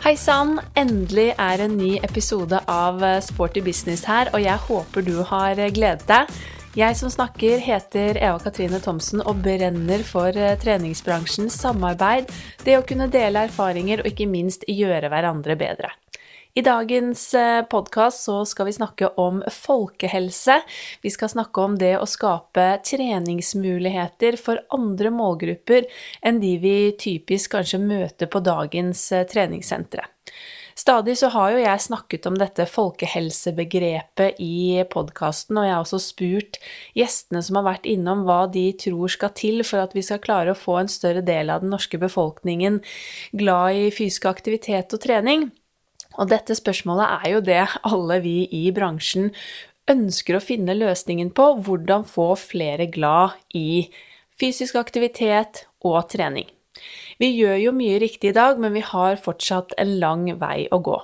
Hei sann! Endelig er en ny episode av Sporty business her, og jeg håper du har gledet deg. Jeg som snakker heter Eva Katrine Thomsen og brenner for treningsbransjens samarbeid, det å kunne dele erfaringer og ikke minst gjøre hverandre bedre. I dagens podkast så skal vi snakke om folkehelse. Vi skal snakke om det å skape treningsmuligheter for andre målgrupper enn de vi typisk kanskje møter på dagens treningssentre. Stadig så har jo jeg snakket om dette folkehelsebegrepet i podkasten, og jeg har også spurt gjestene som har vært innom, hva de tror skal til for at vi skal klare å få en større del av den norske befolkningen glad i fysisk aktivitet og trening. Og dette spørsmålet er jo det alle vi i bransjen ønsker å finne løsningen på, hvordan få flere glad i fysisk aktivitet og trening. Vi gjør jo mye riktig i dag, men vi har fortsatt en lang vei å gå.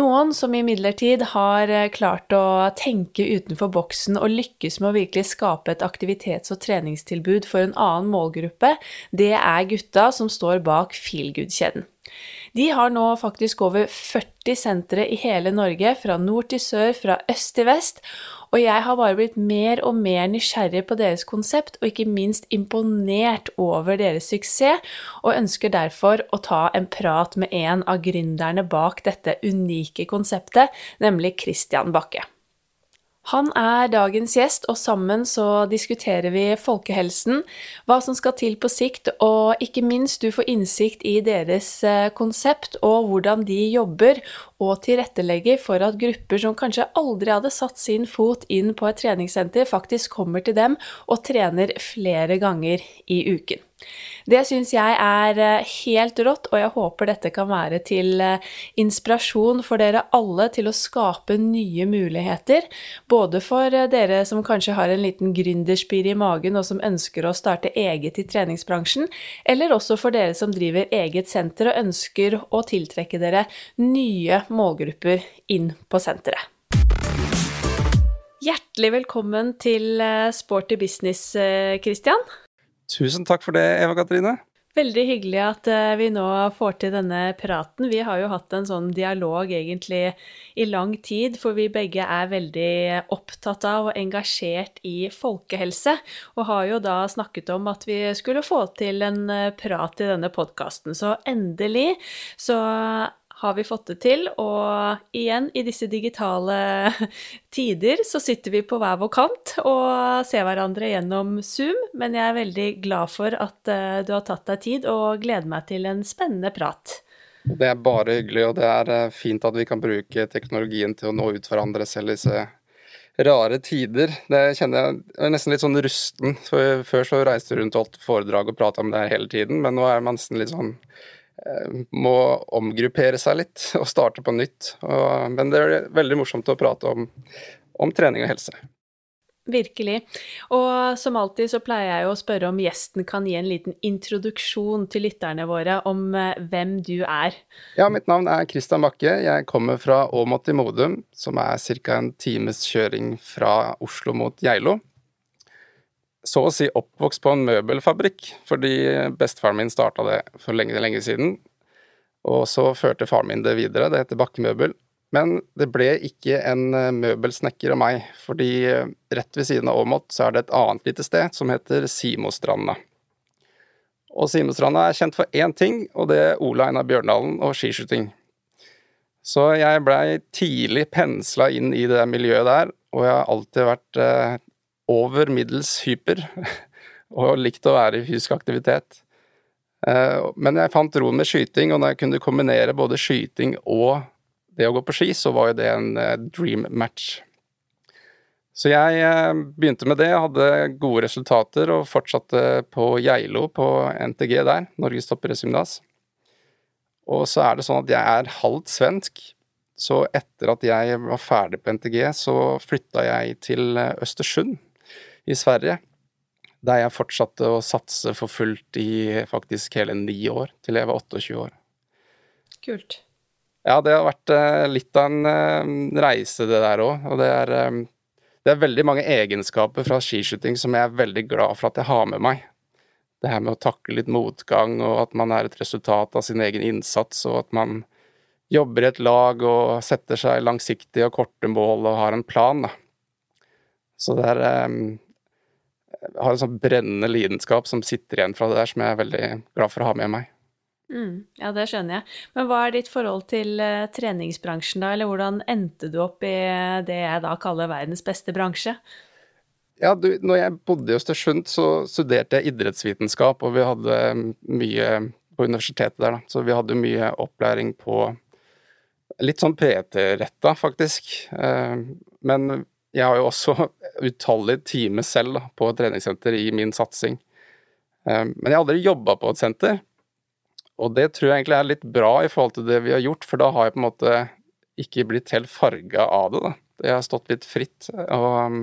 Noen som imidlertid har klart å tenke utenfor boksen og lykkes med å virkelig skape et aktivitets- og treningstilbud for en annen målgruppe, det er gutta som står bak Feelgood-kjeden. De har nå faktisk over 40 sentre i hele Norge, fra nord til sør, fra øst til vest, og jeg har bare blitt mer og mer nysgjerrig på deres konsept, og ikke minst imponert over deres suksess, og ønsker derfor å ta en prat med en av gründerne bak dette unike konseptet, nemlig Christian Bakke. Han er dagens gjest, og sammen så diskuterer vi folkehelsen, hva som skal til på sikt, og ikke minst du får innsikt i deres konsept og hvordan de jobber og tilrettelegger for at grupper som kanskje aldri hadde satt sin fot inn på et treningssenter, faktisk kommer til dem og trener flere ganger i uken. Det syns jeg er helt rått, og jeg håper dette kan være til inspirasjon for dere alle til å skape nye muligheter, både for dere som kanskje har en liten gründerspir i magen og som ønsker å starte eget i treningsbransjen, eller også for dere som driver eget senter og ønsker å tiltrekke dere nye målgrupper inn på senteret. Hjertelig velkommen til Sporty business, Christian. Tusen takk for det, Eva Katrine. Veldig hyggelig at vi nå får til denne praten. Vi har jo hatt en sånn dialog egentlig i lang tid, for vi begge er veldig opptatt av og engasjert i folkehelse, og har jo da snakket om at vi skulle få til en prat i denne podkasten. Så endelig så har vi fått det til, og igjen, i disse digitale tider, så sitter vi på hver vår kant og ser hverandre gjennom Zoom, men jeg er veldig glad for at du har tatt deg tid, og gleder meg til en spennende prat. Det er bare hyggelig, og det er fint at vi kan bruke teknologien til å nå ut hverandre selv i disse rare tider. Det kjenner jeg, jeg er nesten litt sånn rusten. Så før så reiste du rundt og holdt foredrag og prata om det her hele tiden, men nå er man nesten litt sånn må omgruppere seg litt og starte på nytt. Og, men det er veldig morsomt å prate om, om trening og helse. Virkelig. Og som alltid så pleier jeg å spørre om gjesten kan gi en liten introduksjon til lytterne våre om hvem du er. Ja, mitt navn er Christian Bakke. Jeg kommer fra Åmot i Modum, som er ca. en times kjøring fra Oslo mot Geilo så å si oppvokst på en møbelfabrikk, fordi bestefaren min starta det for lenge, lenge siden. Og så førte faren min det videre, det heter Bakkemøbel. Men det ble ikke en møbelsnekker av meg, fordi rett ved siden av Åmot så er det et annet lite sted som heter Simostranda. Og Simostranda er kjent for én ting, og det er Ola Einar Bjørndalen og skiskyting. Så jeg blei tidlig pensla inn i det miljøet der, og jeg har alltid vært over middels hyper og likt å være i fysisk aktivitet. Men jeg fant roen med skyting, og når jeg kunne kombinere både skyting og det å gå på ski, så var jo det en dream match. Så jeg begynte med det, hadde gode resultater og fortsatte på Geilo, på NTG der, Norges toppidrettsgymnas. Og så er det sånn at jeg er halvt svensk, så etter at jeg var ferdig på NTG, så flytta jeg til Østersund i Sverige. Der jeg fortsatte å satse for fullt i faktisk hele ni år, til jeg var 28 år. Kult. Ja, det har vært litt av en reise, det der òg. Og det er, det er veldig mange egenskaper fra skiskyting som jeg er veldig glad for at jeg har med meg. Det her med å takle litt motgang, og at man er et resultat av sin egen innsats, og at man jobber i et lag og setter seg langsiktige og korte mål og har en plan. Da. Så det er har en sånn brennende lidenskap som sitter igjen fra det der, som jeg er veldig glad for å ha med meg. Mm, ja, det skjønner jeg. Men hva er ditt forhold til uh, treningsbransjen, da? Eller hvordan endte du opp i det jeg da kaller verdens beste bransje? Ja, du, når jeg bodde i Østersund, så studerte jeg idrettsvitenskap, og vi hadde mye på universitetet der, da. Så vi hadde mye opplæring på litt sånn PT-retta, faktisk. Uh, men jeg har jo også utallige timer selv da, på et treningssenter i min satsing. Uh, men jeg har aldri jobba på et senter. Og det tror jeg egentlig er litt bra i forhold til det vi har gjort, for da har jeg på en måte ikke blitt helt farga av det. da. Jeg har stått litt fritt og um,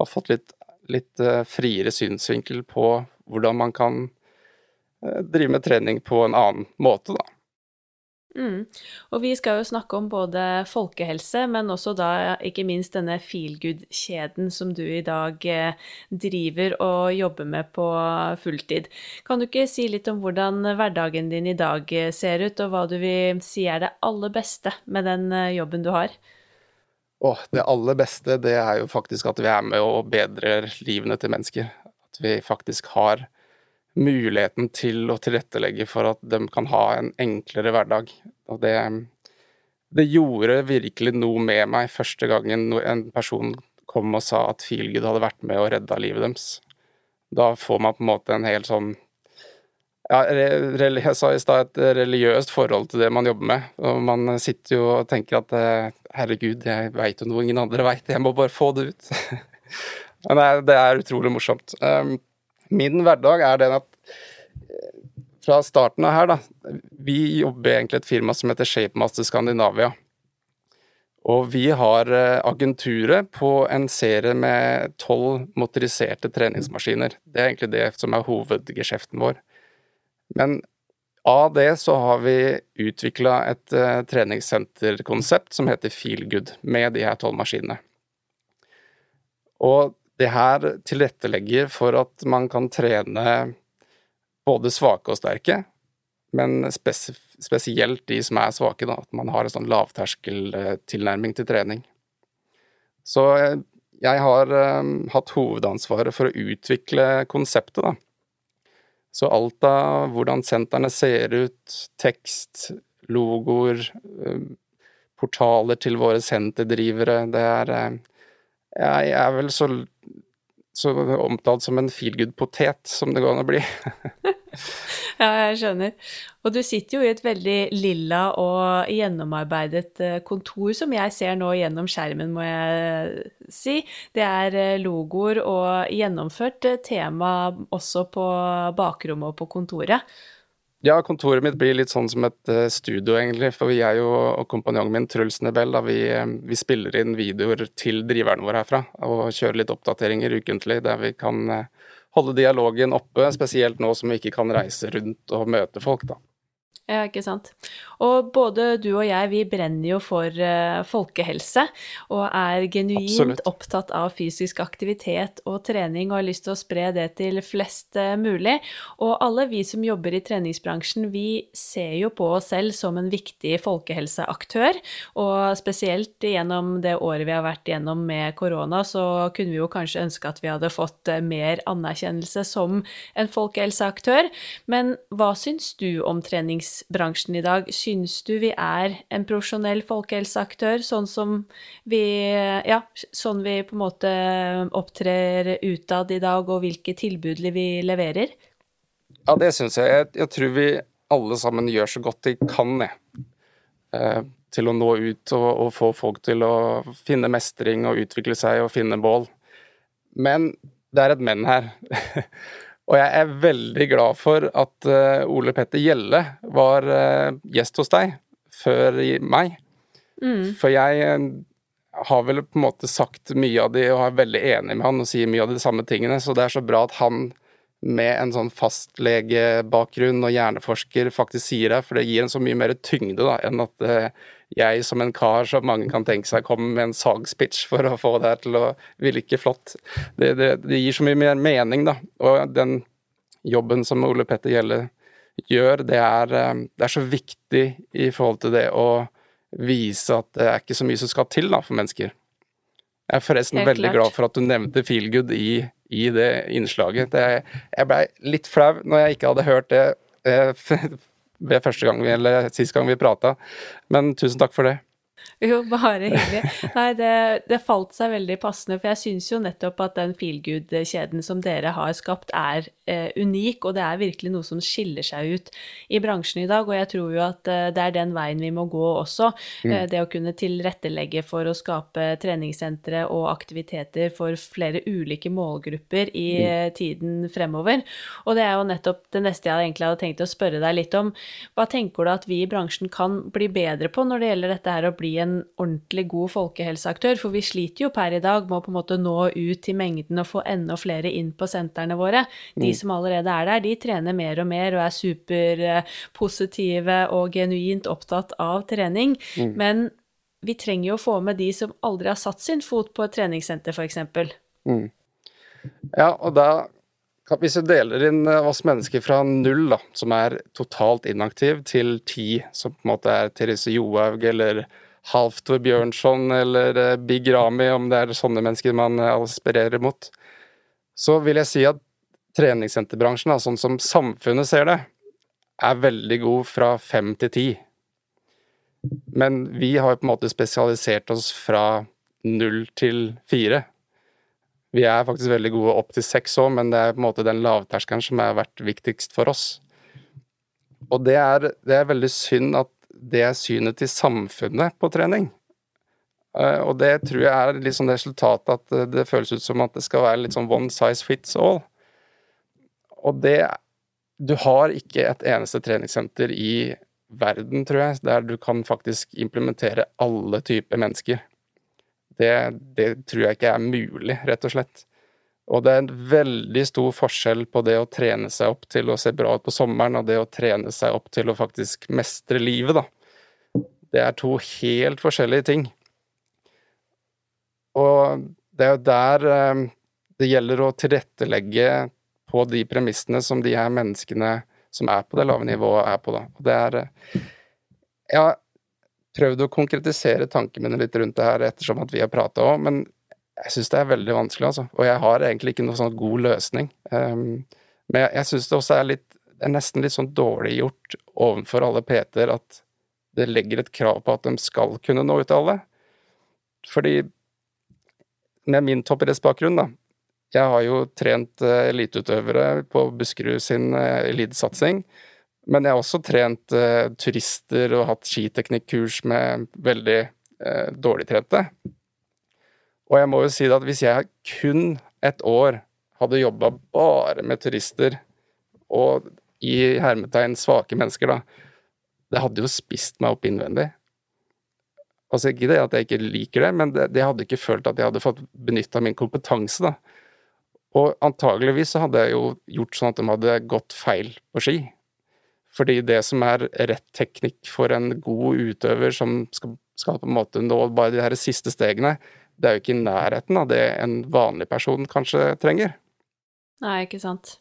har fått litt, litt uh, friere synsvinkel på hvordan man kan uh, drive med trening på en annen måte, da. Mm. Og vi skal jo snakke om både folkehelse, men også da ikke minst denne feelgood-kjeden som du i dag eh, driver og jobber med på fulltid. Kan du ikke si litt om hvordan hverdagen din i dag eh, ser ut, og hva du vil si er det aller beste med den eh, jobben du har? Åh, det aller beste det er jo faktisk at vi er med og bedrer livene til mennesker. At vi faktisk har muligheten til å tilrettelegge for at de kan ha en enklere hverdag. Og det, det gjorde virkelig noe med meg første gangen en person kom og sa at Feelgood hadde vært med og redda livet deres. Da får man på en måte en helt sånn ja, jeg sa i stad et religiøst forhold til det man jobber med. Og man sitter jo og tenker at eh, herregud, jeg veit jo noe ingen andre veit, jeg må bare få det ut. Men det er utrolig morsomt. Min hverdag er den at eh, fra starten av her, da Vi jobber egentlig et firma som heter Shapemaster Skandinavia. Og vi har eh, agenturet på en serie med tolv motoriserte treningsmaskiner. Det er egentlig det som er hovedgeskjeften vår. Men av det så har vi utvikla et uh, treningssenterkonsept som heter Feelgood, med de her tolv maskinene. Og det her tilrettelegger for at man kan trene både svake og sterke, men spes spesielt de som er svake, da, at man har en sånn lavterskeltilnærming til trening. Så eh, jeg har um, hatt hovedansvaret for å utvikle konseptet, da. Så alt av hvordan sentrene ser ut, tekst, logoer, um, portaler til våre senterdrivere, det er uh, Jeg er vel så så omtalt som en feelgood potet, som det går an å bli. ja, jeg skjønner. Og du sitter jo i et veldig lilla og gjennomarbeidet eh, kontor, som jeg ser nå gjennom skjermen, må jeg si. Det er eh, logoer og gjennomført eh, tema også på bakrommet og på kontoret. Ja, kontoret mitt blir litt sånn som et uh, studio, egentlig. For jo, og kompanjongen min Truls Nebel, vi, uh, vi, spiller inn videoer til driverne våre herfra. Og kjører litt oppdateringer ukentlig der vi kan uh, holde dialogen oppe. Spesielt nå som vi ikke kan reise rundt og møte folk, da. Ja, ikke sant. Og både du og jeg, vi brenner jo for uh, folkehelse og er genuint Absolutt. opptatt av fysisk aktivitet og trening og har lyst til å spre det til flest uh, mulig. Og alle vi som jobber i treningsbransjen, vi ser jo på oss selv som en viktig folkehelseaktør. Og spesielt gjennom det året vi har vært gjennom med korona, så kunne vi jo kanskje ønske at vi hadde fått uh, mer anerkjennelse som en folkehelseaktør. Men hva syns du om treningsbransjen? Bransjen i dag, syns du vi er en profesjonell folkehelseaktør, sånn som vi Ja, sånn vi på en måte opptrer utad i dag, og hvilke tilbud vi leverer? Ja, det syns jeg. jeg. jeg. tror vi alle sammen gjør så godt de kan, jeg. Eh, til å nå ut og, og, få folk til å finne mestring og utvikle seg og finne bål. Men det er et men her. Og jeg er veldig glad for at uh, Ole Petter Gjelle var uh, gjest hos deg før meg. Mm. For jeg uh, har vel på en måte sagt mye av det og er veldig enig med han og sier mye av de samme tingene, så det er så bra at han med en sånn fastlegebakgrunn og hjerneforsker faktisk sier det, for det gir en så mye mer tyngde da, enn at jeg som en kar som mange kan tenke seg, kommer med en sagspitch for å få det her til å virke flott. Det, det, det, gir så mye mer mening, da. Og den jobben som Ole Petter Gjelle gjør, det er, eh, det er, så viktig i forhold til det å vise at det er ikke så mye som skal til da, for mennesker. Jeg er forresten veldig glad for at du nevnte Feelgood i, i det innslaget. Det, jeg blei litt flau når jeg ikke hadde hørt det eh, ved første gang vi, eller sist gang vi prata, men tusen takk for det. Jo, bare hyggelig. Nei, det, det falt seg veldig passende, for jeg syns jo nettopp at den feelgood-kjeden som dere har skapt, er unik, og det er virkelig noe som skiller seg ut i bransjen i dag. Og jeg tror jo at eh, det er den veien vi må gå også. Eh, det å kunne tilrettelegge for å skape treningssentre og aktiviteter for flere ulike målgrupper i eh, tiden fremover. Og det er jo nettopp det neste jeg egentlig hadde tenkt å spørre deg litt om. Hva tenker du at vi i bransjen kan bli bedre på når det gjelder dette her å bli en ordentlig god folkehelseaktør? For vi sliter jo per i dag med å på en måte nå ut til mengden og få enda flere inn på sentrene våre. De som allerede er der, de trener mer og mer og er superpositive og genuint opptatt av trening. Men vi trenger jo å få med de som aldri har satt sin fot på et treningssenter, f.eks. Ja, og da Hvis du deler inn eh, oss mennesker fra null, da, som er totalt inaktiv, til ti, som på en måte er Therese Johaug eller Halvtor Bjørnson eller eh, Big Rami, om det er sånne mennesker man eh, aspirerer mot, så vil jeg si at treningssenterbransjen, sånn som samfunnet ser det, er veldig god fra fem til ti. Men vi har på en måte spesialisert oss fra null til fire. Vi er faktisk veldig gode opp til seks òg, men det er på en måte den lavterskelen som har vært viktigst for oss. Og det er, det er veldig synd at det er synet til samfunnet på trening. Eh, og det tror jeg er litt sånn resultatet at eh, det føles ut som at det skal være litt sånn one size fits all. Og det Du har ikke et eneste treningssenter i verden, tror jeg, der du kan faktisk implementere alle typer mennesker. Det, det tror jeg ikke er mulig, rett og slett. Og det er en veldig stor forskjell på det å trene seg opp til å se bra ut på sommeren, og det å trene seg opp til å faktisk mestre livet, da. Det er to helt forskjellige ting. Og det er jo der eh, det gjelder å tilrettelegge på de premissene som de her menneskene som er på det lave nivået, er på, da. Og det er eh, Jeg har prøvd å konkretisere tankene mine litt rundt det her ettersom at vi har prata òg, men jeg syns det er veldig vanskelig, altså. Og jeg har egentlig ikke noen sånn god løsning. Um, men jeg, jeg syns det også er litt Det er nesten litt sånn dårlig gjort overfor alle PT-er at det legger et krav på at de skal kunne nå ut til alle. Fordi med min toppidrettsbakgrunn, da Jeg har jo trent eh, eliteutøvere på Buskerud sin eh, elitesatsing. Men jeg har også trent eh, turister og hatt skiteknikkurs med veldig eh, dårligtrente. Og jeg må jo si at hvis jeg kun et år hadde jobba bare med turister og i hermetegn svake mennesker, da, det hadde jo spist meg opp innvendig. Altså ikke det at jeg ikke liker det, men det, det hadde ikke følt at jeg hadde fått benytta min kompetanse, da. Og antageligvis så hadde jeg jo gjort sånn at de hadde gått feil på ski. Fordi det som er rett teknikk for en god utøver som skal, skal på en måte nå bare de her siste stegene, det er jo ikke i nærheten av det en vanlig person kanskje trenger. Nei, ikke sant.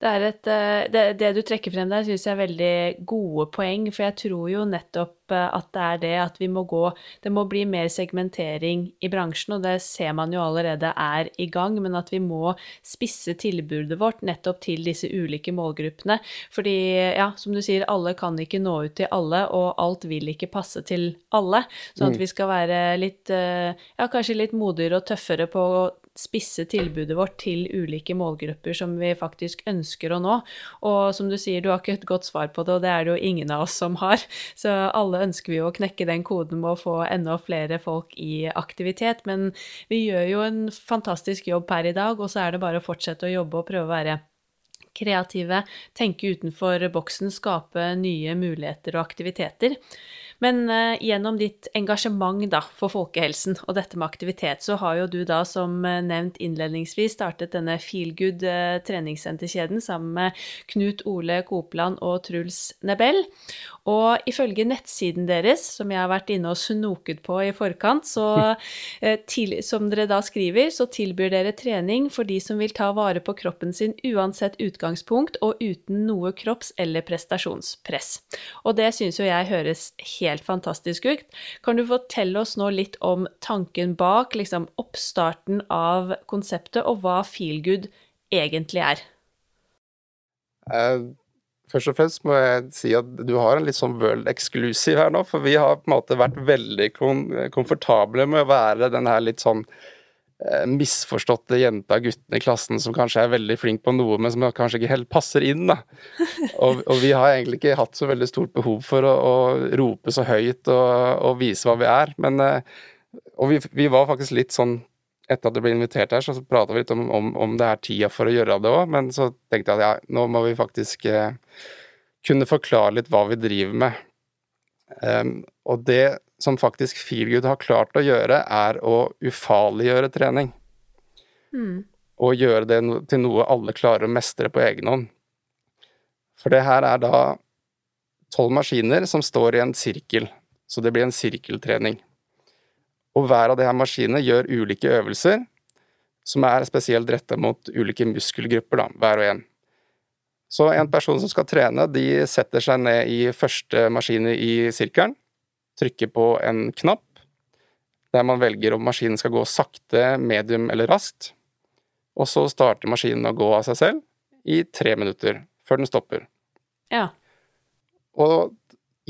Det, er et, eh, det, det du trekker frem der, syns jeg er veldig gode poeng, for jeg tror jo nettopp eh, at det er det at vi må gå Det må bli mer segmentering i bransjen, og det ser man jo allerede er i gang, men at vi må spisse tilbudet vårt nettopp til disse ulike målgruppene. Fordi, ja, som du sier, alle kan ikke nå ut til alle, og alt vil ikke passe til alle. Sånn at vi skal være litt, eh, ja, kanskje litt modigere og tøffere på spisse tilbudet vårt til ulike målgrupper som vi faktisk ønsker å nå. Og som du sier, du har ikke et godt svar på det, og det er det jo ingen av oss som har. Så alle ønsker vi jo å knekke den koden med å få enda flere folk i aktivitet. Men vi gjør jo en fantastisk jobb per i dag, og så er det bare å fortsette å jobbe og prøve å være kreative, tenke utenfor boksen, skape nye muligheter og aktiviteter. Men uh, gjennom ditt engasjement da, for folkehelsen og dette med aktivitet, så har jo du da som uh, nevnt innledningsvis startet denne Feelgood uh, treningssenterkjeden sammen med Knut Ole Kopeland og Truls Nebel. Og ifølge nettsiden deres, som jeg har vært inne og snoket på i forkant, så til, som dere da skriver, så tilbyr dere trening for de som vil ta vare på kroppen sin uansett utgangspunkt og uten noe kropps- eller prestasjonspress. Og det syns jo jeg høres helt helt fantastisk ut. Kan du fortelle oss nå litt om tanken bak, liksom oppstarten av konseptet, og hva Feelgood egentlig er? Uh, først og fremst må jeg si at du har en litt sånn world exclusive her nå, for vi har på en måte vært veldig komfortable med å være den her litt sånn misforståtte jenta og gutten i klassen som kanskje er veldig flink på noe, men som kanskje ikke helt passer inn. da. Og, og vi har egentlig ikke hatt så veldig stort behov for å, å rope så høyt og, og, vise hva vi er. Men, eh, og vi, vi, var faktisk litt sånn Etter at du ble invitert her, så prata vi litt om, om, om, det er tida for å gjøre det òg, men så tenkte jeg at ja, nå må vi faktisk eh, kunne forklare litt hva vi driver med. Um, og det som faktisk Feelgood har klart å gjøre, er å ufarliggjøre trening. Mm. Og gjøre det til noe alle klarer å mestre på egen hånd. For det her er da tolv maskiner som står i en sirkel, så det blir en sirkeltrening. Og hver av de her maskinene gjør ulike øvelser som er spesielt retta mot ulike muskelgrupper, da, hver og en. Så en person som skal trene, de setter seg ned i første maskin i sirkelen, trykke på en knapp der man velger om maskinen skal gå sakte, medium eller raskt. Og så starter maskinen å gå av seg selv i tre minutter, før den stopper. Ja. Og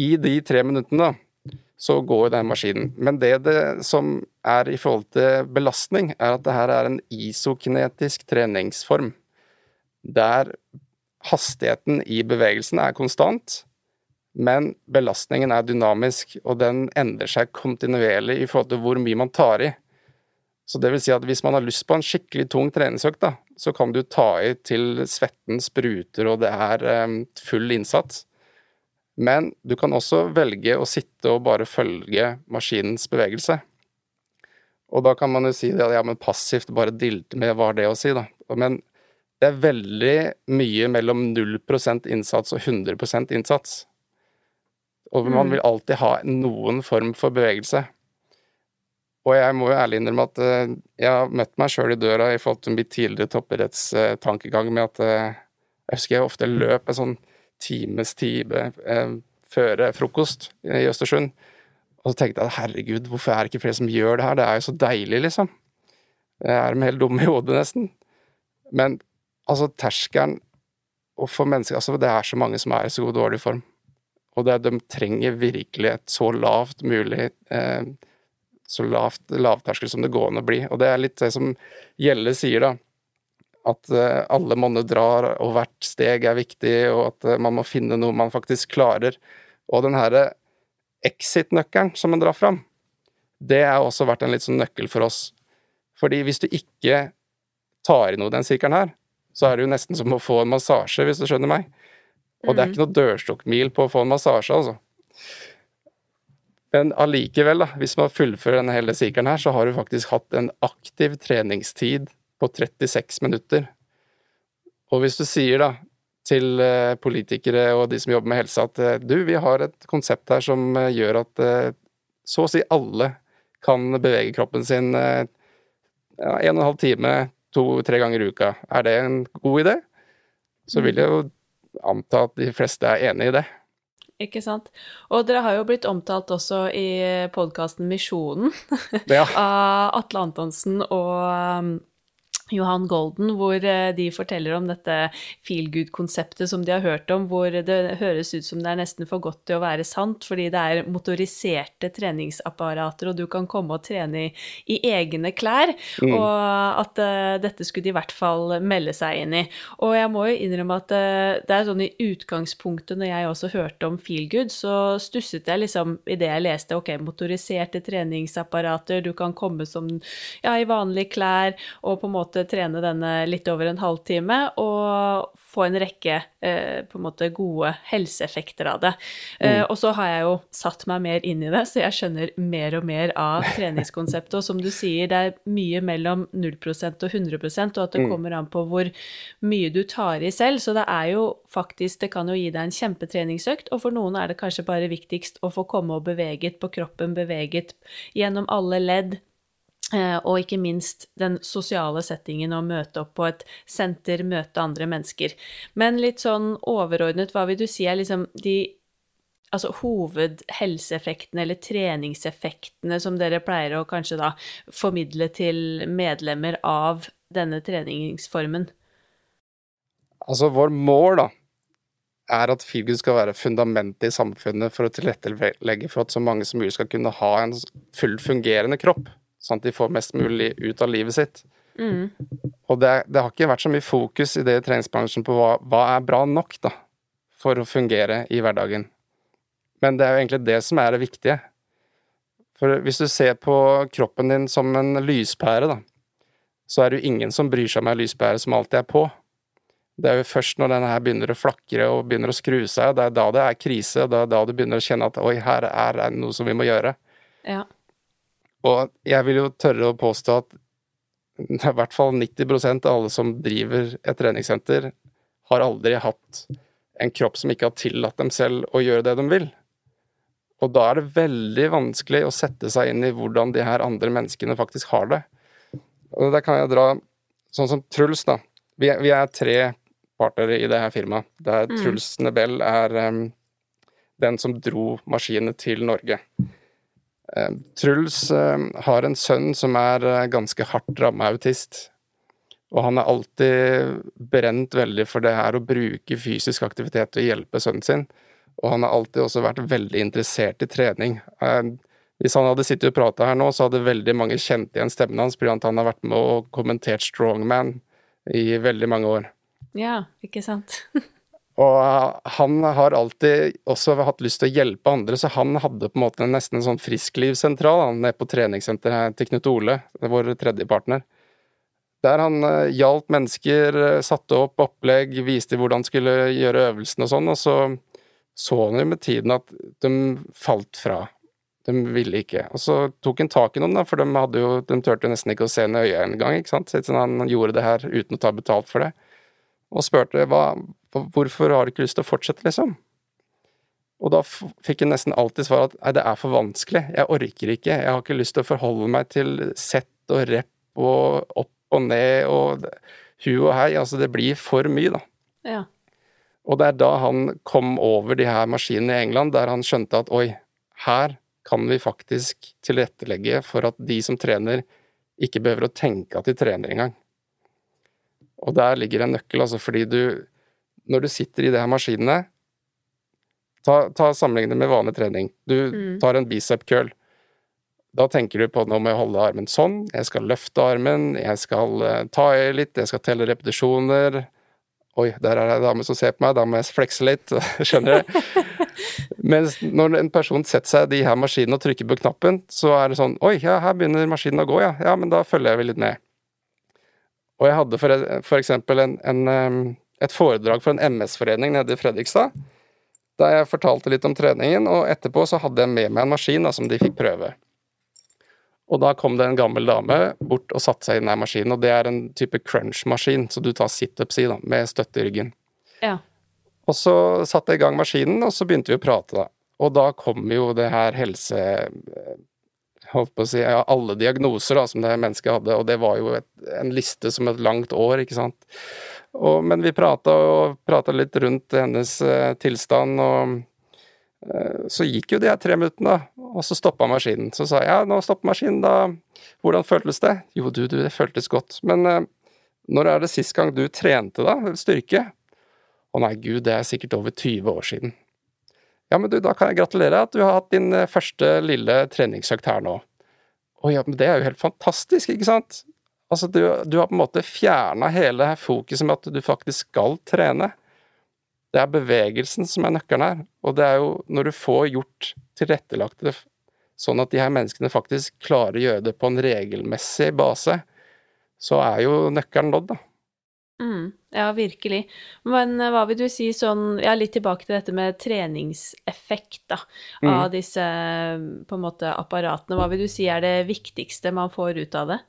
i de tre minuttene, da, så går den maskinen. Men det, det som er i forhold til belastning, er at det her er en isokinetisk treningsform. Der hastigheten i bevegelsen er konstant, men belastningen er dynamisk, og den endrer seg kontinuerlig i forhold til hvor mye man tar i. Så det vil si at hvis man har lyst på en skikkelig tung treningsøkt, da, så kan du ta i til svetten spruter og det er um, full innsats. Men du kan også velge å sitte og bare følge maskinens bevegelse. Og da kan man jo si at ja, men passivt bare dilte med, hva har det å si, da? Men det er veldig mye mellom 0% innsats og 100 innsats. Og man mm. vil alltid ha noen form for bevegelse. Og jeg må jo ærlig innrømme at uh, jeg har møtt meg sjøl i døra i forhold til mitt tidligere toppidrettstankegang med at uh, Jeg husker jeg ofte løp en sånn times time før frokost i Østersund. Og så tenkte jeg at herregud, hvorfor er det ikke flere som gjør det her? Det er jo så deilig, liksom. Jeg er de helt dumme i hodet, nesten. Men altså, terskelen for mennesker Altså, det er så mange som er i så god dårlig form. Og det, de trenger virkelig et så lavt mulig eh, Så lavt lavterskel som det går an å bli. Og det er litt det som Gjelle sier, da. At eh, alle monner drar, og hvert steg er viktig, og at eh, man må finne noe man faktisk klarer. Og den herre exit-nøkkelen som man drar fram, det har også vært en litt sånn nøkkel for oss. Fordi hvis du ikke tar i noe den sirkelen her, så er det jo nesten som å få en massasje, hvis du skjønner meg. Og det er mm. ikke noe dørstokkmil på å få en massasje, altså. Men allikevel, da, hvis man fullfører denne hele sirkelen her, så har du faktisk hatt en aktiv treningstid på 36 minutter. Og hvis du sier da til eh, politikere og de som jobber med helse at eh, du, vi har et konsept her som eh, gjør at så å si alle kan bevege kroppen sin ja, en og en halv time to-tre ganger i uka, er det en god idé? Så vil jo anta at de fleste er enig i det. Ikke sant. Og dere har jo blitt omtalt også i podkasten Misjonen ja. av Atle Antonsen og Johan Golden, hvor eh, de forteller om dette feel good-konseptet som de har hørt om, hvor det høres ut som det er nesten for godt til å være sant, fordi det er motoriserte treningsapparater, og du kan komme og trene i, i egne klær, mm. og at uh, dette skulle de i hvert fall melde seg inn i. Og jeg må jo innrømme at uh, det er sånn i utgangspunktet, når jeg også hørte om feel good, så stusset jeg liksom i det jeg leste, ok, motoriserte treningsapparater, du kan komme som ja, i vanlige klær, og på en måte trene denne litt over en halvtime og få en rekke eh, på en måte gode helseeffekter av det. Eh, mm. og så har jeg jo satt meg mer inn i det, så jeg skjønner mer og mer av treningskonseptet. Og som du sier, det er mye mellom 0 og 100 og at det mm. kommer an på hvor mye du tar i selv. Så det er jo faktisk Det kan jo gi deg en kjempetreningsøkt, og for noen er det kanskje bare viktigst å få komme og beveget på kroppen, beveget gjennom alle ledd og ikke minst den sosiale settingen å møte opp på et senter, møte andre mennesker. Men litt sånn overordnet, hva vil du si er liksom de altså hovedhelseeffektene eller treningseffektene som dere pleier å kanskje da formidle til medlemmer av denne treningsformen? Altså, vår mål, da, er at feelgood skal være fundamentet i samfunnet for å tilrettelegge for at så mange som mulig skal kunne ha en fullt fungerende kropp, sånn at de får mest mulig ut av livet sitt. Mm. Og det, det, har ikke vært så mye fokus i det i treningsbransjen på hva, hva er bra nok da, for å fungere i hverdagen. Men det er jo egentlig det som er det viktige. For hvis du ser på kroppen din som en lyspære, da, så er det jo ingen som bryr seg om ei lyspære som alltid er på. Det er jo først når denne her begynner å flakre og begynner å skru seg, det er da det er krise, og det er da du begynner å kjenne at oi, her er det noe som vi må gjøre. Ja. Og jeg vil jo tørre å påstå at i hvert fall 90% av alle som driver et treningssenter, har aldri hatt en kropp som ikke har tillatt dem selv å gjøre det de vil. Og da er det veldig vanskelig å sette seg inn i hvordan de her andre menneskene faktisk har det. Og der kan jeg dra sånn som Truls, da. Vi er, vi er tre partnere i det her firmaet. Der mm. Truls Nebel er um, den som dro maskinene til Norge. Uh, Truls uh, har en sønn som er uh, ganske hardt ramma autist. Og han er alltid brent veldig for det her å bruke fysisk aktivitet å hjelpe sønnen sin. Og han har alltid også vært veldig interessert i trening. Eh, hvis han hadde sittet og prata her nå, så hadde veldig mange kjent igjen stemmen hans, fordi han har vært med og kommentert Strongman i veldig mange år. Ja, ikke sant. og eh, han har alltid også hatt lyst til å hjelpe andre, så han hadde på en måte nesten en sånn frisklivssentral nede på treningssenteret til Knut Ole, vår tredje partner. Der han uh, hjalp mennesker, satte opp opplegg, viste hvordan de skulle gjøre øvelsen og sånn, og så så han jo med tiden at de falt fra. De ville ikke. Og så tok han tak i noen, da, for de, hadde jo, de turte nesten ikke å se henne i øya engang, ikke sant. Så han gjorde det her uten å ta betalt for det. Og spurte hva, hvorfor har du ikke lyst til å fortsette, liksom? Og da fikk jeg nesten alltid svar at nei, det er for vanskelig, jeg orker ikke, jeg har ikke lyst til å forholde meg til sett og rep og opp og ned og hu og hei, altså det blir for mye, da. Ja. Og det er da han kom over de her maskinene i England, der han skjønte at oi, her kan vi faktisk tilrettelegge for at de som trener, ikke behøver å tenke at de trener engang. Og der ligger en nøkkel, altså fordi du Når du sitter i de her maskinene Ta, ta sammenligne med vanlig trening. Du mm. tar en bicep curl. Da tenker du på nå må jeg holde armen sånn, jeg skal løfte armen, jeg skal uh, ta i litt, jeg skal telle repetisjoner, Oi, der er det ei dame som ser på meg, da må jeg flekse litt. Skjønner du? Mens når en person setter seg i de her maskinene og trykker på knappen, så er det sånn Oi, ja, her begynner maskinen å gå, ja. Ja, men da følger jeg vel litt med. Og jeg hadde for, for eksempel en, en, et foredrag for en MS-forening nede i Fredrikstad. Der jeg fortalte litt om treningen, og etterpå så hadde jeg med meg en maskin da, som de fikk prøve. Og da kom det en gammel dame bort og satte seg i den maskinen, og det er en type crunch-maskin, så du tar situps i, da, med støtte i ryggen. Ja. Og så satte jeg i gang maskinen, og så begynte vi å prate, da. Og da kom jo det her helse... Holdt på å si ja, alle diagnoser da, som det mennesket hadde, og det var jo et, en liste som et langt år, ikke sant. Og, men vi prata litt rundt hennes eh, tilstand, og Eh, så gikk jo de her tre minuttene, og så stoppa maskinen. Så sa jeg ja, nå stopper maskinen, da. Hvordan føltes det? Jo, du, du, det føltes godt. Men uh, når er det sist gang du trente, da? Styrke? Å nei, gud, det er sikkert over 20 år siden. Ja, men du, da kan jeg gratulere at du har hatt din uh, første lille treningsøkt her nå. Å ja, men det er jo helt fantastisk, ikke sant? Altså, du, du har på en måte fjerna hele fokuset med at du faktisk skal trene. Det er bevegelsen som er nøkkelen her. Og det er jo når du får gjort tilrettelagt det sånn at de her menneskene faktisk klarer å gjøre det på en regelmessig base, så er jo nøkkelen nådd, da. Mm, ja, virkelig. Men eh, hva vil du si sånn Ja, litt tilbake til dette med treningseffekt, da, av mm. disse på en måte apparatene. Hva vil du si er det viktigste man får ut av det?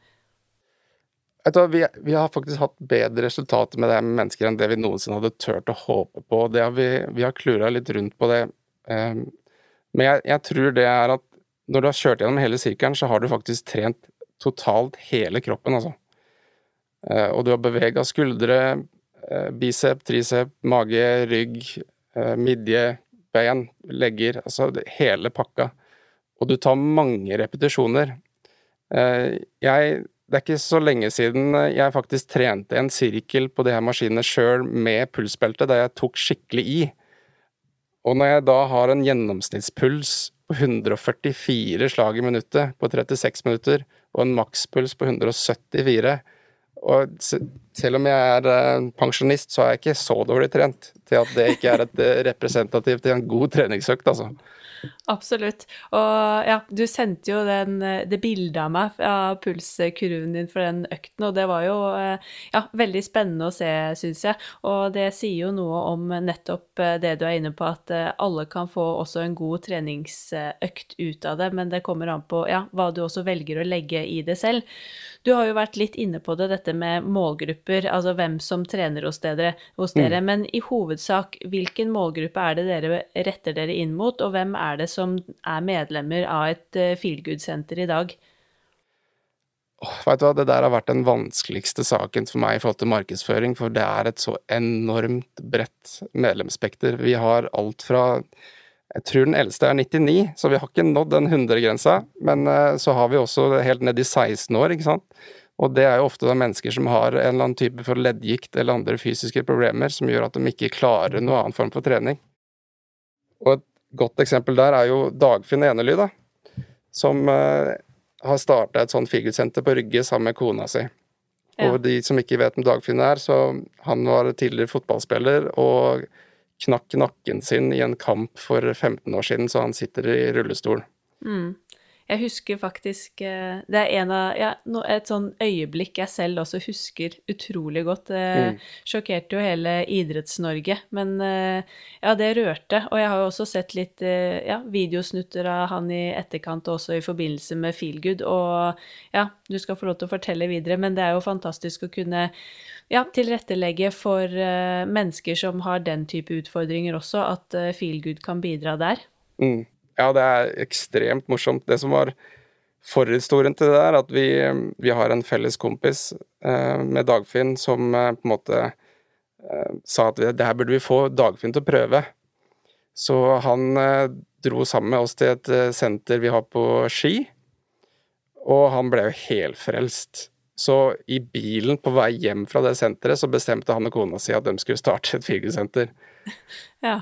Vi, vi, har faktisk hatt bedre resultater med det med mennesker enn det vi noensinne hadde turt å håpe på. Har vi, vi har klura litt rundt på det. Um, men jeg, jeg, tror det er at når du har kjørt gjennom hele sirkelen, så har du faktisk trent totalt hele kroppen, altså. Uh, og du har bevega skuldre, uh, bicep, tricep, mage, rygg, uh, midje, ben. Legger altså hele pakka. Og du tar mange repetisjoner. Eh, jeg det er ikke så lenge siden jeg faktisk trente en sirkel på de her maskinene sjøl med pulsbelte, der jeg tok skikkelig i. Og når jeg da har en gjennomsnittspuls på 144 slag i minuttet på 36 minutter, og en makspuls på 174 og selv om jeg er eh, pensjonist, så er jeg ikke så dårlig trent til at det ikke er et eh, representativt til en god treningsøkt, altså. Absolutt. Og ja, du sendte jo den, det bildet av meg av pulskurven din for den økten, og det var jo ja, veldig spennende å se, syns jeg. Og det sier jo noe om nettopp det du er inne på, at alle kan få også en god treningsøkt ut av det, men det kommer an på ja, hva du også velger å legge i det selv. Du har jo vært litt inne på det, dette med målgrupper, altså hvem som trener hos dere. Hos dere. Mm. Men i hovedsak, hvilken målgruppe er det dere retter dere inn mot, og hvem er det som er medlemmer av et uh, feelgood-senter i dag? Oh, vet du hva, Det der har vært den vanskeligste saken for meg i forhold til markedsføring, for det er et så enormt bredt medlemsspekter. Vi har alt fra jeg tror den eldste er 99, så vi har ikke nådd den 100-grensa. Men uh, så har vi også helt ned i 16 år, ikke sant. Og det er jo ofte da mennesker som har en eller annen type for leddgikt eller andre fysiske problemer som gjør at de ikke klarer noen annen form for trening. Og et godt eksempel der er jo Dagfinn Enely, da. Som uh, har starta et sånt figursenter på Rygge sammen med kona si. Ja. Og de som ikke vet hvem Dagfinn er, så han var tidligere fotballspiller og knakk nakken sin i en kamp for 15 år siden, så han sitter i rullestol. Mm. Jeg husker faktisk eh, Det er en av, ja, et sånn øyeblikk jeg selv også husker utrolig godt. Det mm. sjokkerte jo hele Idretts-Norge, men eh, ja, det rørte. Og jeg har jo også sett litt eh, ja, videosnutter av han i etterkant, også i forbindelse med Feelgood. Og ja, du skal få lov til å fortelle videre, men det er jo fantastisk å kunne ja, tilrettelegge for mennesker som har den type utfordringer også, at Feelgood kan bidra der. Mm. Ja, det er ekstremt morsomt. Det som var forhistorien til det der, at vi, vi har en felles kompis eh, med Dagfinn som på en måte sa at det her burde vi få Dagfinn til å prøve. Så han dro sammen med oss til et senter vi har på Ski, og han ble jo helfrelst. Så i bilen på vei hjem fra det senteret, så bestemte han og kona si at de skulle starte et firgulsenter. Ja.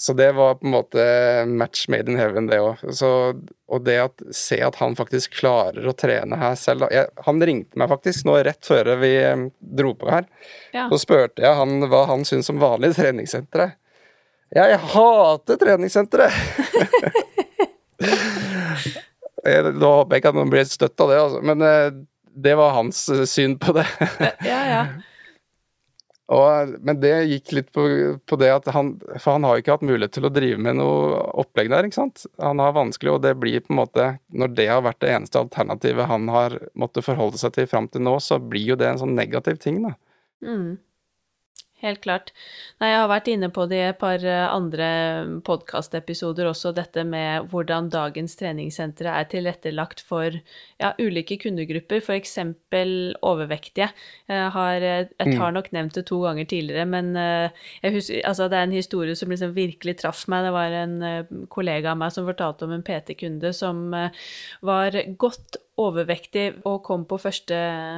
Så det var på en måte match made in heaven, det òg. Og det å se at han faktisk klarer å trene her selv jeg, Han ringte meg faktisk nå rett før vi eh, dro på her. Ja. Så spurte jeg han hva han syntes om vanlige treningssentre. Jeg hater treningssentre! Nå håper jeg ikke at noen blir støtt av det, altså. Men eh, det var hans eh, syn på det. ja, ja. Og, men det gikk litt på, på, det at han For han har jo ikke hatt mulighet til å drive med noe opplegg der, ikke sant. Han har vanskelig, og det blir på en måte Når det har vært det eneste alternativet han har måttet forholde seg til fram til nå, så blir jo det en sånn negativ ting, da. Mm helt klart. Nei, jeg har vært inne på det i et par eh, andre podkastepisoder også, dette med hvordan dagens treningssentre er tilrettelagt for ja, ulike kundegrupper, f.eks. overvektige. Jeg har, eh, jeg har mm. nok nevnt det to ganger tidligere, men eh, husker, altså, det er en historie som liksom virkelig traff meg. Det var en kollega av meg som fortalte om en PT-kunde som var godt overvektig og kom på første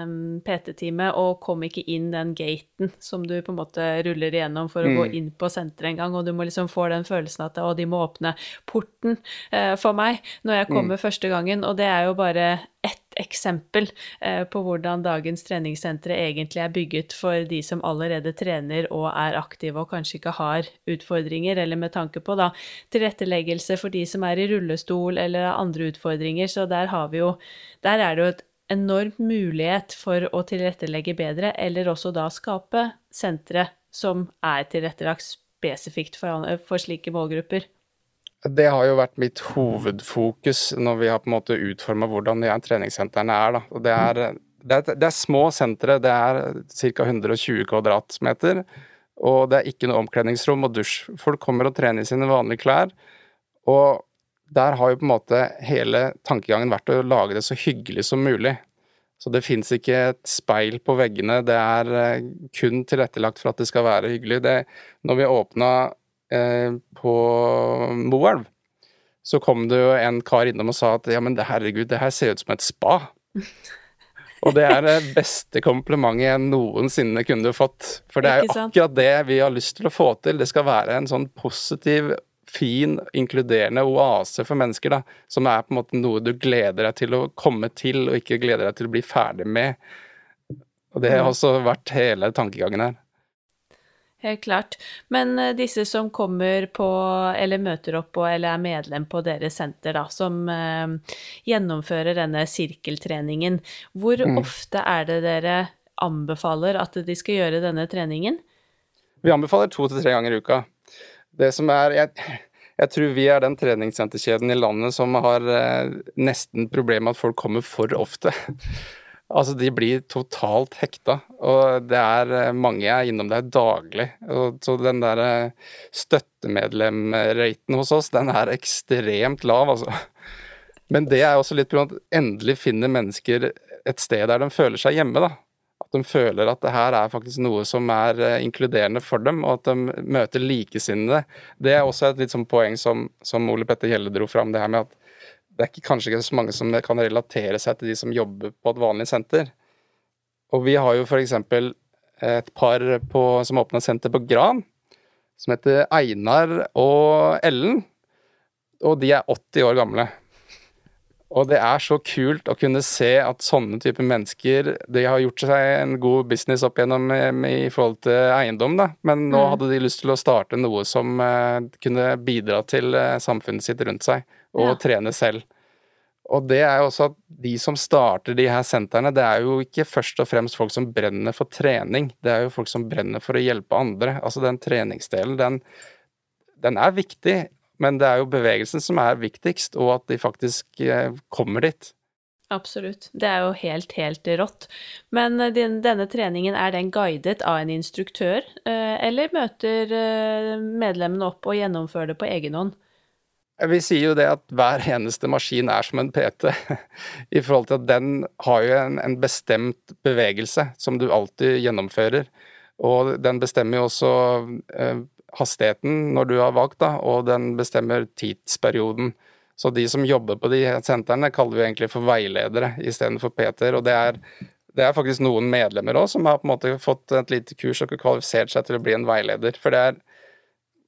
mm, PT-time og kom ikke inn den gaten som du på en måte ruller igjennom for å mm. gå inn på senteret en gang, og du må liksom få den følelsen at å, de må åpne porten eh, for meg når jeg kommer mm. første gangen, og det er jo bare ett eksempel eh, på hvordan dagens treningssentre egentlig er bygget for de som allerede trener og er aktive og kanskje ikke har utfordringer, eller med tanke på da tilretteleggelse for de som er i rullestol eller andre utfordringer. Så der har vi jo Der er det jo et enormt mulighet for å tilrettelegge bedre, eller også da skape sentre som er tilrettelagt spesifikt for, for slike målgrupper. Det har jo vært mitt hovedfokus når vi har på en måte utforma hvordan de treningssentrene er. Da. Og det, er, det, er, det er små sentre, det er ca. 120 kvadratmeter. Og det er ikke noe omkledningsrom og dusj. Folk kommer og trener i sine vanlige klær. Og der har jo på en måte hele tankegangen vært å lage det så hyggelig som mulig. Så det fins ikke et speil på veggene, det er eh, kun tilrettelagt for at det skal være hyggelig. Det, når vi åpna på Moelv, så kom det jo en kar innom og sa at ja, men herregud, det her ser ut som et spa. Og det er det beste komplimentet jeg noensinne kunne fått. For det er jo akkurat det vi har lyst til å få til. Det skal være en sånn positiv, fin, inkluderende oase for mennesker, da. Som er på en måte noe du gleder deg til å komme til, og ikke gleder deg til å bli ferdig med. Og det har også vært hele tankegangen her. Helt klart. Men eh, disse som kommer på, eller møter opp på, eller er medlem på deres senter, da, som eh, gjennomfører denne sirkeltreningen, hvor mm. ofte er det dere anbefaler at de skal gjøre denne treningen? Vi anbefaler to til tre ganger i uka. Det som er jeg, jeg tror vi er den treningssenterkjeden i landet som har eh, nesten problem med at folk kommer for ofte. Altså, de blir totalt hekta, og det er eh, mange jeg er innom der daglig. Og, så den der støttemedlem-raten hos oss, den er ekstremt lav, altså. Men det er også litt på at endelig finner mennesker et sted der de føler seg hjemme, da. At de føler at det her er faktisk noe som er eh, inkluderende for dem, og at de møter likesinnede. Det er også et litt sånn poeng som, som Ole Petter Gjelle dro fram, det her med at det er ikke, kanskje ikke så mange som kan relatere seg til de som jobber på et vanlig senter. Og vi har jo f.eks. et par på, som åpna senter på Gran, som heter Einar og Ellen. Og de er 80 år gamle. Og det er så kult å kunne se at sånne typer mennesker De har gjort seg en god business opp igjennom i forhold til eiendom, da, men nå mm. hadde de lyst til å starte noe som uh, kunne bidra til uh, samfunnet sitt rundt seg og ja. trene selv. Og det er jo også at de som starter de her sentrene, det er jo ikke først og fremst folk som brenner for trening, det er jo folk som brenner for å hjelpe andre. Altså den treningsdelen, den, den er viktig, men det er jo bevegelsen som er viktigst, og at de faktisk eh, kommer dit. Absolutt. Det er jo helt, helt rått. Men din, denne treningen, er den guidet av en instruktør, eh, eller møter medlemmene opp og gjennomfører det på egen hånd? Vi sier jo det at hver eneste maskin er som en PT, i forhold til at den har jo en, en, bestemt bevegelse som du alltid gjennomfører. Og den bestemmer jo også eh, hastigheten når du har valgt, da, og den bestemmer tidsperioden. Så de som jobber på de sentrene, kaller vi egentlig for veiledere istedenfor PT-er. Og det er, det er, faktisk noen medlemmer òg som har på en måte fått et lite kurs og kvalifisert seg til å bli en veileder. For det er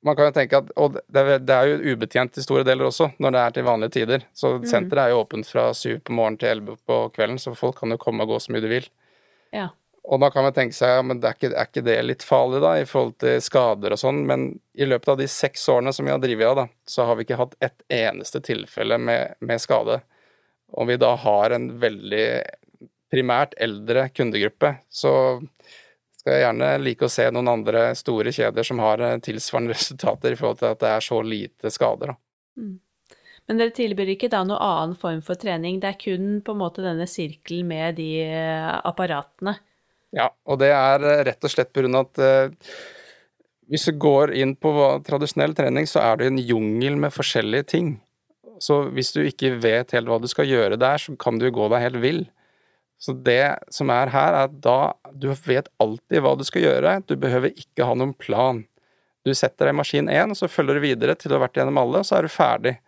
man kan jo tenke at, Og det er, det er, jo ubetjent i store deler også, når det er til vanlige tider. Så mm. senteret er jo åpent fra syv på morgenen til elleve på kvelden, så folk kan jo komme og gå så mye de vil. Ja. Og da kan man tenke seg ja, men er ikke, er ikke det litt farlig, da, i forhold til skader og sånn? Men i løpet av de seks årene som vi har drevet av, da, så har vi ikke hatt ett eneste tilfelle med, med skade. Om vi da har en veldig primært eldre kundegruppe, så skal jeg gjerne like å se noen andre store kjeder som har eh, tilsvarende resultater i forhold til at det er så lite skader. Mm. Men dere tilbyr ikke da noen annen form for trening, det er kun på en måte denne sirkelen med de eh, apparatene? Ja, og det er eh, rett og slett på grunn av at hvis du går inn på tradisjonell trening, så er det en jungel med forskjellige ting. Så hvis du ikke vet helt hva du skal gjøre der, så kan du gå deg helt vill. Så det som er her, er at da du vet alltid hva du skal gjøre, du behøver ikke ha noen plan. Du setter deg i maskin én, og så følger du videre til du har vært gjennom alle, og så er du ferdig.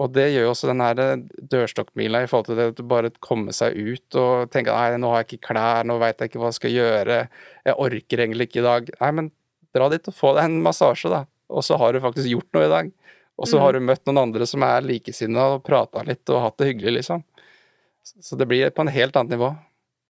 Og det gjør jo også den her dørstokkmila i forhold til det at du bare kommer seg ut og tenker nei, nå har jeg ikke klær, nå veit jeg ikke hva jeg skal gjøre, jeg orker egentlig ikke i dag. Nei, men dra dit og få deg en massasje, da. Og så har du faktisk gjort noe i dag. Og så mm. har du møtt noen andre som er likesinnede og prata litt og hatt det hyggelig, liksom. Så det blir på en helt annet nivå.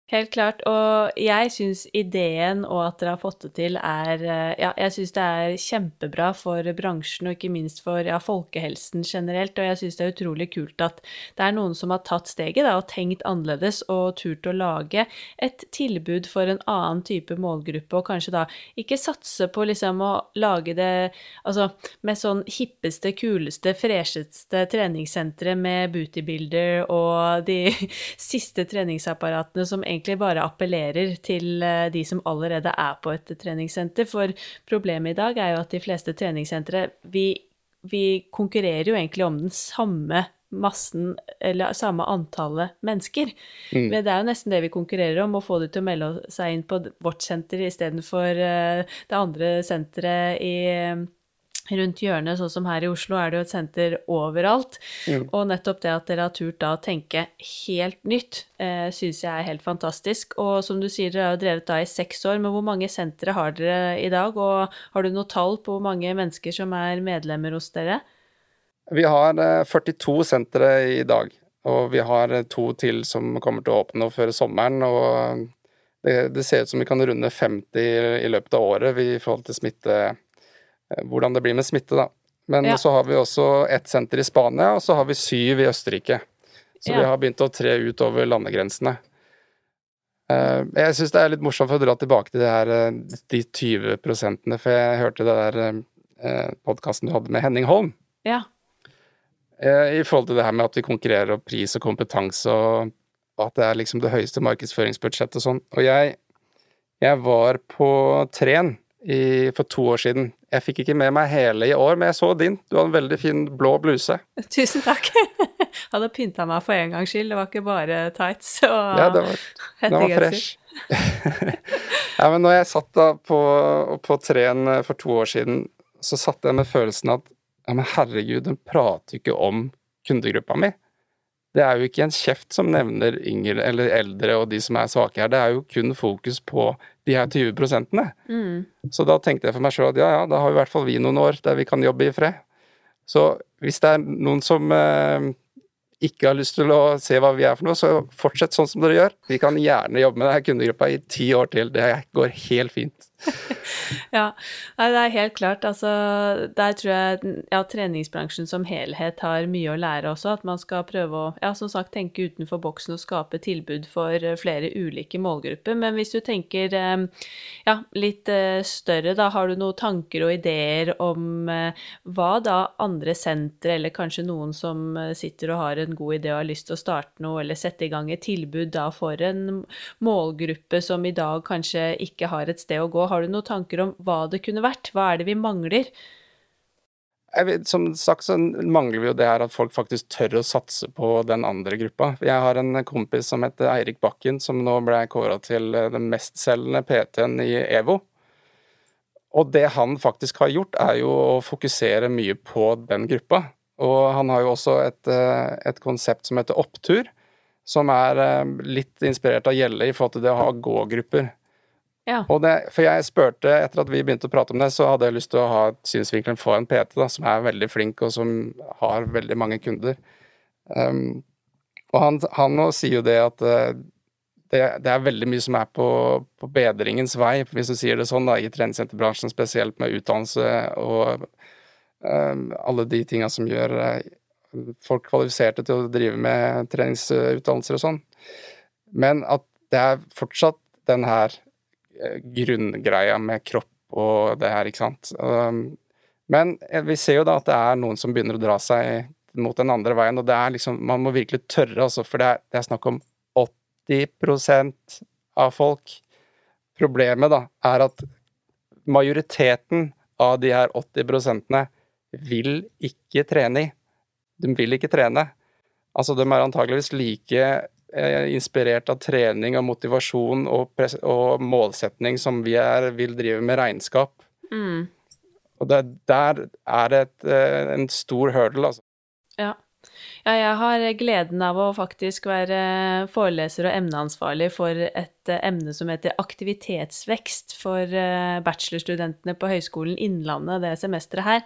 Helt klart. Og jeg syns ideen og at dere har fått det til, er eh, Ja, jeg syns det er kjempebra for bransjen og ikke minst for ja, folkehelsen generelt. Og jeg syns det er utrolig kult at det er noen som har tatt steget da, og tenkt annerledes og turt å lage et tilbud for en annen type målgruppe, og kanskje da ikke satse på liksom å lage det altså med sånn hippeste, kuleste, fresheste treningssentre med bootybuilder og de siste treningsapparatene som egentlig egentlig bare appellerer til eh, de som allerede er på et treningssenter. For problemet i dag er jo at de fleste treningssentre vi, vi konkurrerer jo egentlig om den samme massen, eller samme antallet mennesker. Mm. Det er jo nesten det vi konkurrerer om, å få de til å melde seg inn på vårt senter istedenfor uh, det andre senteret i rundt hjørnet, sånn som her i Oslo, er det jo et senter overalt. Mm. Og nettopp det at dere har turt da å tenke helt nytt, eh, syns jeg er helt fantastisk. Og som du sier, dere har jo drevet da i seks år, men hvor mange sentre har dere i dag? Og har du noe tall på hvor mange mennesker som er medlemmer hos dere? Vi har 42 eh, sentre i dag, og vi har eh, to til som kommer til å åpne før sommeren. og det, det ser ut som vi kan runde 50 i løpet av året i forhold til smitte Eh, hvordan det blir med smitte, da. Men ja. så har vi også ett senter i Spania, og så har vi syv i Østerrike. Så ja. vi har begynt å tre ut over landegrensene. Eh, jeg syns det er litt morsomt for å dra tilbake til det her, eh, de 20 prosentene, for jeg hørte det der podkasten du hadde med Henning Holm. Ja. I forhold til det her med at vi konkurrerer om pris og kompetanse, og at det er liksom det høyeste markedsføringsbudsjettet og sånn. Og jeg, jeg var på Tren i, for to år siden. Jeg fikk ikke med meg hele i år, men jeg så din. Du har en veldig fin blå bluse. Tusen takk. Jeg hadde pynta meg for en gangs skyld, det var ikke bare tights og Ja, det var, den var fresh. ja, men når jeg satt da på, på Tren eh, for to år siden, så satt jeg med følelsen at ja, men herregud, den prater jo ikke om kundegruppa mi. Det er jo ikke en kjeft som nevner yngre eller eldre og de som er svake her, det er jo kun fokus på de her 20 prosentene. Mm. Så da tenkte jeg for meg sjøl at ja, ja, da har vi i hvert fall vi noen år der vi kan jobbe i fred. Så hvis det er noen som eh, ikke har lyst til å se hva vi er for noe, så fortsett sånn som dere gjør. Vi kan gjerne jobbe med denne kundegruppa i ti år til. Det går helt fint. ja, Nei, det er helt klart. Altså, der tror jeg ja, treningsbransjen som helhet har mye å lære også. At man skal prøve å ja, som sagt, tenke utenfor boksen og skape tilbud for flere ulike målgrupper. Men hvis du tenker eh, ja, litt eh, større, da har du noen tanker og ideer om eh, hva da andre sentre, eller kanskje noen som sitter og har en god idé og har lyst til å starte noe, eller sette i gang et tilbud da for en målgruppe som i dag kanskje ikke har et sted å gå har du noen tanker om hva det kunne vært? Hva er det vi mangler? Vet, som sagt så mangler vi jo det her at folk faktisk tør å satse på den andre gruppa. Jeg har en kompis som heter Eirik Bakken, som nå ble kåra til den mestselgende PT-en i EVO. Og det han faktisk har gjort, er jo å fokusere mye på den gruppa. Og han har jo også et, et konsept som heter Opptur, som er eh, litt inspirert av Gjelle i forhold til det å ha gågrupper. Ja. Det, for jeg spurte, etter at vi begynte å prate om det, så hadde jeg lyst til å ha synsvinkelen for en PT da, som er veldig flink, og som har veldig mange kunder. Um, og han, han sier jo det at uh, det, det, er veldig mye som er på, på, bedringens vei, hvis du sier det sånn, da, i treningssenterbransjen, spesielt med utdannelse og um, alle de tinga som gjør uh, folk kvalifiserte til å drive med treningsutdannelser og sånn. Men at det er fortsatt den her Eh, grunngreia med kropp og det her, ikke sant. Um, men eh, vi ser jo da at det er noen som begynner å dra seg mot den andre veien, og det er liksom Man må virkelig tørre, altså, for det er, det er snakk om 80% av folk. Problemet, da, er at majoriteten av de her 80% vil ikke trene i. De vil ikke trene. Altså, de er antageligvis like inspirert av trening og motivasjon og, og målsetning som vi er, vil drive med regnskap. Mm. Og det, der er det et, eh, en stor hurdle, altså. Ja. jeg har gleden av å faktisk være foreleser og emneansvarlig for et emne som heter aktivitetsvekst for eh, bachelorstudentene på Høgskolen Innlandet det semesteret her.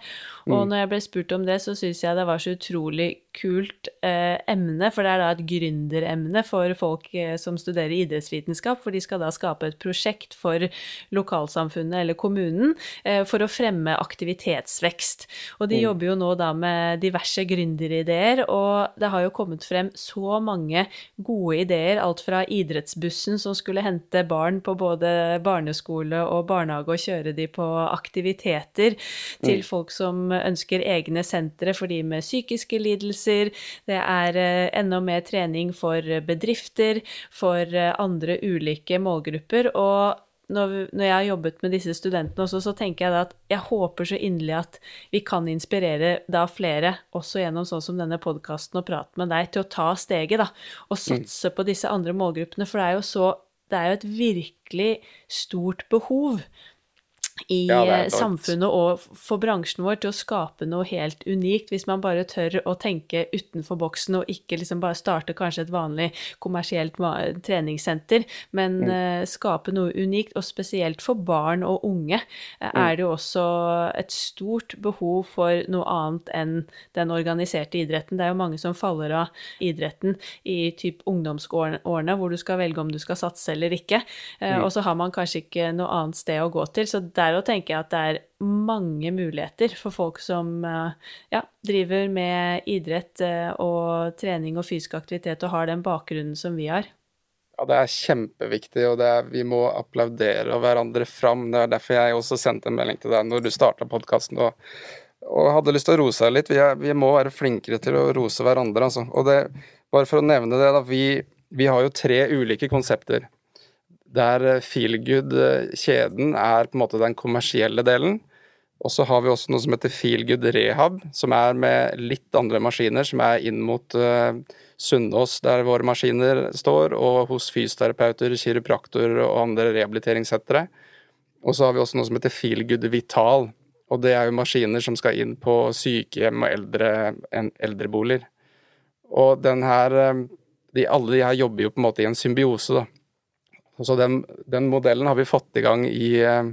Og mm. når jeg ble spurt om det, så syns jeg det var så utrolig kult eh, emne, for det er da et gründeremne for folk eh, som studerer idrettsvitenskap, for de skal da skape et prosjekt for lokalsamfunnet eller kommunen eh, for å fremme aktivitetsvekst. Og de mm. jobber jo nå da med diverse gründerideer, og det har jo kommet frem så mange gode ideer, alt fra idrettsbussen som skulle skulle hente barn på både barneskole og barnehage og kjøre de på aktiviteter, til mm. folk som ønsker egne sentre for de med psykiske lidelser. Det er eh, enda mer trening for bedrifter, for eh, andre ulike målgrupper. og når, jeg har jobbet med disse studentene også, så tenker jeg at jeg håper så inderlig at vi kan inspirere da flere, også gjennom sånn som denne podkasten og praten med deg, til å ta steget, da. Og mm. satse på disse andre målgruppene. For det er jo så det er jo et virkelig stort behov i ja, samfunnet og for bransjen vår til å skape noe helt unikt, hvis man bare tør å tenke utenfor boksen og ikke liksom bare starte kanskje et vanlig kommersielt treningssenter, men mm. uh, skape noe unikt. Og spesielt for barn og unge uh, mm. er det jo også et stort behov for noe annet enn den organiserte idretten. Det er jo mange som faller av idretten i typ ungdomsårene, hvor du skal velge om du skal satse eller ikke, uh, mm. og så har man kanskje ikke noe annet sted å gå til. så der òg tenker jeg at det er mange muligheter for folk som eh, ja, driver med idrett eh, og trening og fysisk aktivitet og har den bakgrunnen som vi har. Ja, det er kjempeviktig, og er, vi må applaudere hverandre fram. Det er derfor jeg også sendte en melding til deg når du starta podkasten og, og, hadde lyst til å rose deg litt. Vi, er, vi, må være flinkere til å rose hverandre, altså. Og det, bare for å nevne det, da. Vi, vi har jo tre ulike konsepter der eh, Feelgood-kjeden er på en måte den kommersielle delen. Og så har vi også noe som heter Feelgood Rehab, som er med litt andre maskiner, som er inn mot uh, Sunnaas, der våre maskiner står, og hos fysioterapeuter, kiropraktorer og andre rehabiliteringssettere. Og så har vi også noe som heter Feelgood Vital, og det er jo maskiner som skal inn på sykehjem og eldre, eldreboliger. Og den her, eh, de, alle de her jobber jo på en måte i en symbiose, da. Så den, den, modellen har vi fått i gang i, eh,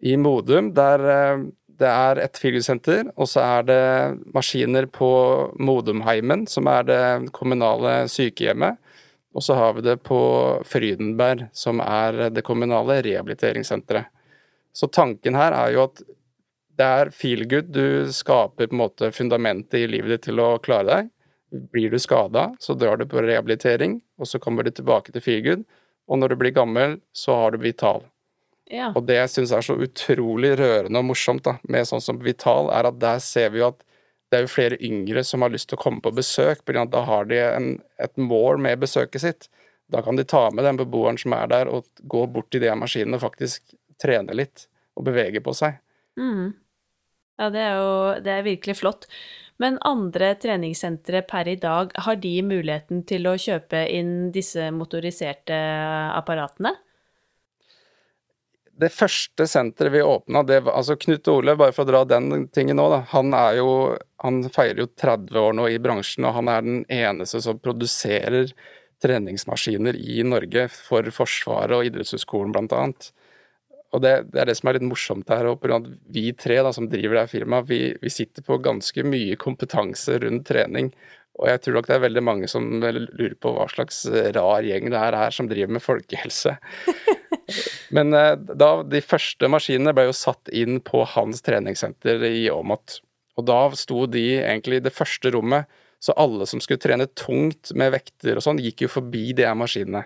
i Modum, der eh, det er et friluftsssenter, og så er det maskiner på Modumheimen, som er det kommunale sykehjemmet. Og så har vi det på Frydenberg, som er det kommunale rehabiliteringssenteret. Så tanken her er jo at det er feelgood. Du skaper på en måte fundamentet i livet ditt til å klare deg. Blir du skada, så drar du på rehabilitering, og så kommer du tilbake til feelgood og når du blir gammel, så har du Vital. Ja. Og det jeg syns er så utrolig rørende og morsomt da, med sånn som Vital, er at der ser vi jo at det er jo flere yngre som har lyst til å komme på besøk, fordi da har de en, et mål med besøket sitt. Da kan de ta med den beboeren som er der, og gå bort til de maskinene og faktisk trene litt og bevege på seg. Mm. Ja, det er jo det er virkelig flott. Men andre treningssentre per i dag, har de muligheten til å kjøpe inn disse motoriserte apparatene? Det første senteret vi åpna, altså Knut Ole, bare for å dra den tingen nå, da, han, jo, han feirer jo 30 år nå i bransjen, og han er den eneste som produserer treningsmaskiner i Norge for Forsvaret og Idrettshøgskolen blant annet. Og det, det, er det som er litt morsomt her. og at Vi tre da, som driver det her firmaet, vi, vi, sitter på ganske mye kompetanse rundt trening. Og jeg tror nok det er veldig mange som lurer på hva slags rar gjeng det er her som driver med folkehelse. Men eh, da de første maskinene ble jo satt inn på hans treningssenter i Åmot. Og da sto de egentlig i det første rommet, så alle som skulle trene tungt med vekter og sånn, gikk jo forbi de her maskinene.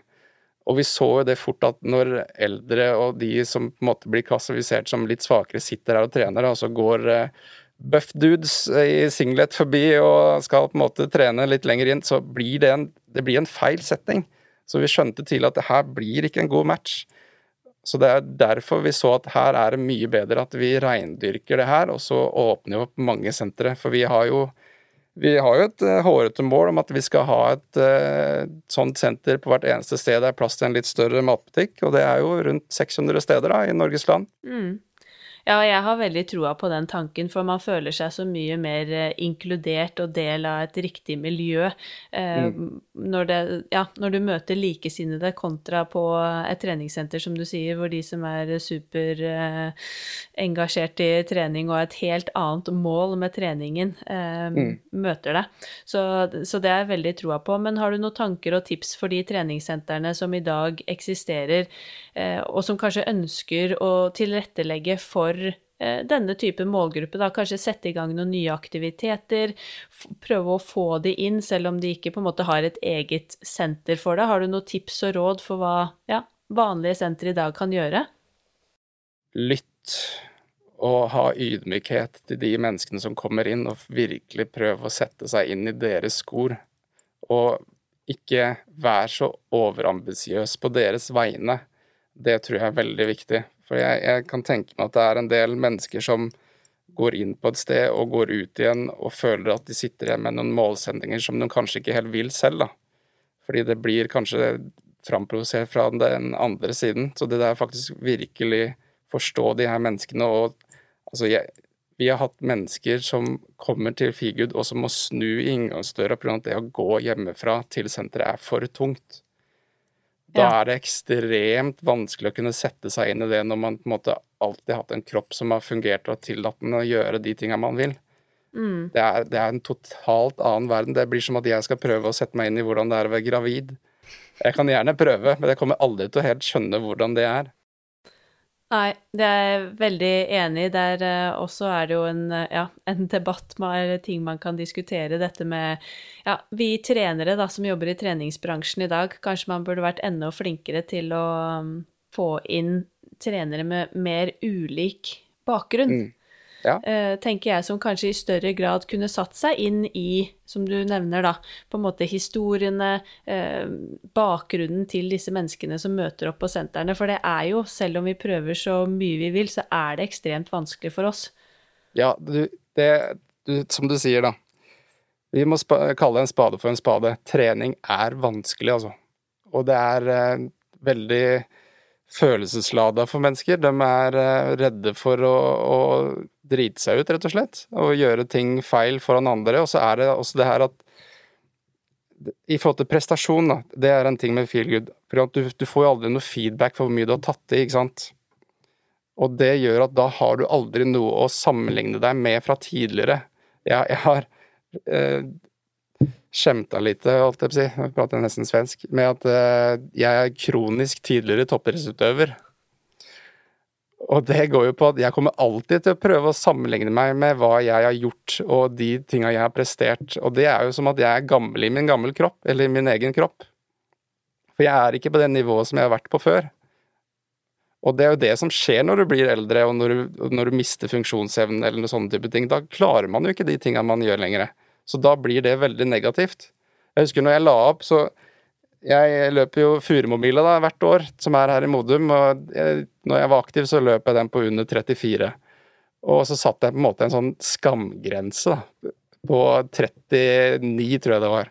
Og vi så jo det fort at når eldre og de som på en måte blir klassifisert som litt svakere, sitter her og trener, og så går uh, buff dudes i singlet forbi og skal på en måte trene litt lenger inn, så blir det en, det blir en feil setting. Så vi skjønte tidlig at det her blir ikke en god match. Så det er derfor vi så at her er det mye bedre at vi reindyrker det her, og så åpner vi opp mange sentre. For vi har jo vi har jo et uh, hårete mål om at vi skal ha et uh, sånt senter på hvert eneste sted det er plass til en litt større matbutikk, og det er jo rundt 600 steder da, i Norges land. Mm. Ja, jeg har veldig troa på den tanken, for man føler seg så mye mer eh, inkludert og del av et riktig miljø eh, mm. når, det, ja, når, du møter likesinnede kontra på et treningssenter, som du sier, hvor de som er superengasjert eh, i trening og har et helt annet mål med treningen, eh, mm. møter deg. Så, så, det er jeg veldig troa på. Men har du noen tanker og tips for de treningssentrene som i dag eksisterer, og som kanskje ønsker å tilrettelegge for denne type målgruppe. Da. Kanskje sette i gang noen nye aktiviteter, prøve å få de inn, selv om de ikke på en måte har et eget senter for det. Har du noen tips og råd for hva ja, vanlige sentre i dag kan gjøre? Lytt og ha ydmykhet til de menneskene som kommer inn, og virkelig prøve å sette seg inn i deres skor. Og ikke vær så overambisiøs på deres vegne. Det tror jeg er veldig viktig. For jeg, jeg, kan tenke meg at det er en del mennesker som går inn på et sted og går ut igjen og føler at de sitter igjen med noen målsendinger som de kanskje ikke helt vil selv. da. Fordi det blir kanskje framprovosert fra den andre siden. Så det der faktisk virkelig forstå de her menneskene. Og altså, jeg, vi har hatt mennesker som kommer til Figud og som må snu inngangsdøra pga. at det å gå hjemmefra til senteret er for tungt. Da Ja. er det ekstremt vanskelig å kunne sette seg inn i det når man på en måte alltid har hatt en kropp som har fungert og tillatt den å gjøre de tinga man vil. Mm. Det er, det er en totalt annen verden. Det blir som at jeg skal prøve å sette meg inn i hvordan det er å være gravid. Jeg kan gjerne prøve, men jeg kommer aldri til å helt skjønne hvordan det er. Nei, det er jeg veldig enig i. Der uh, også er det jo en, uh, ja, en debatt med ting man kan diskutere. Dette med ja, vi trenere da, som jobber i treningsbransjen i dag, kanskje man burde vært enda flinkere til å um, få inn trenere med mer ulik bakgrunn. Mm. Ja. Eh, tenker jeg, som kanskje i større grad kunne satt seg inn i, som du nevner, da, på en måte historiene, eh, bakgrunnen til disse menneskene som møter opp på sentrene. For det er jo, selv om vi prøver så mye vi vil, så er det ekstremt vanskelig for oss. Ja, du, det, du, som du sier, da. Vi må kalle en spade for en spade. Trening er vanskelig, altså. Og det er eh, veldig følelseslada for mennesker. De er eh, redde for å, å drite seg ut, rett og slett. Og gjøre ting feil foran andre. Og så er det også det her at i forhold til prestasjon, da, det er en ting med feel good. For du, du får jo aldri noe feedback for hvor mye du har tatt i, ikke sant. Og det gjør at da har du aldri noe å sammenligne deg med fra tidligere. Jeg, jeg har eh, skjemta litt, holdt jeg på å si, jeg prater nesten svensk, med at eh, jeg er kronisk tidligere toppidrettsutøver. Og det går jo på at jeg kommer alltid til å prøve å sammenligne meg med hva jeg har gjort og de tinga jeg har prestert. Og det er jo som at jeg er gammel i min gammel kropp, eller i min egen kropp. For jeg er ikke på det nivået som jeg har vært på før. Og det er jo det som skjer når du blir eldre, og når du, når du mister funksjonsevnen eller noe sånne type ting. Da klarer man jo ikke de tinga man gjør lenger. Så da blir det veldig negativt. Jeg husker når jeg la opp, så Jeg løper jo Furumobila hvert år, som er her i Modum. Og jeg, når jeg var aktiv, så løp jeg den på under 34. Og så satt jeg på en måte en sånn skamgrense, da. På 39, tror jeg det var.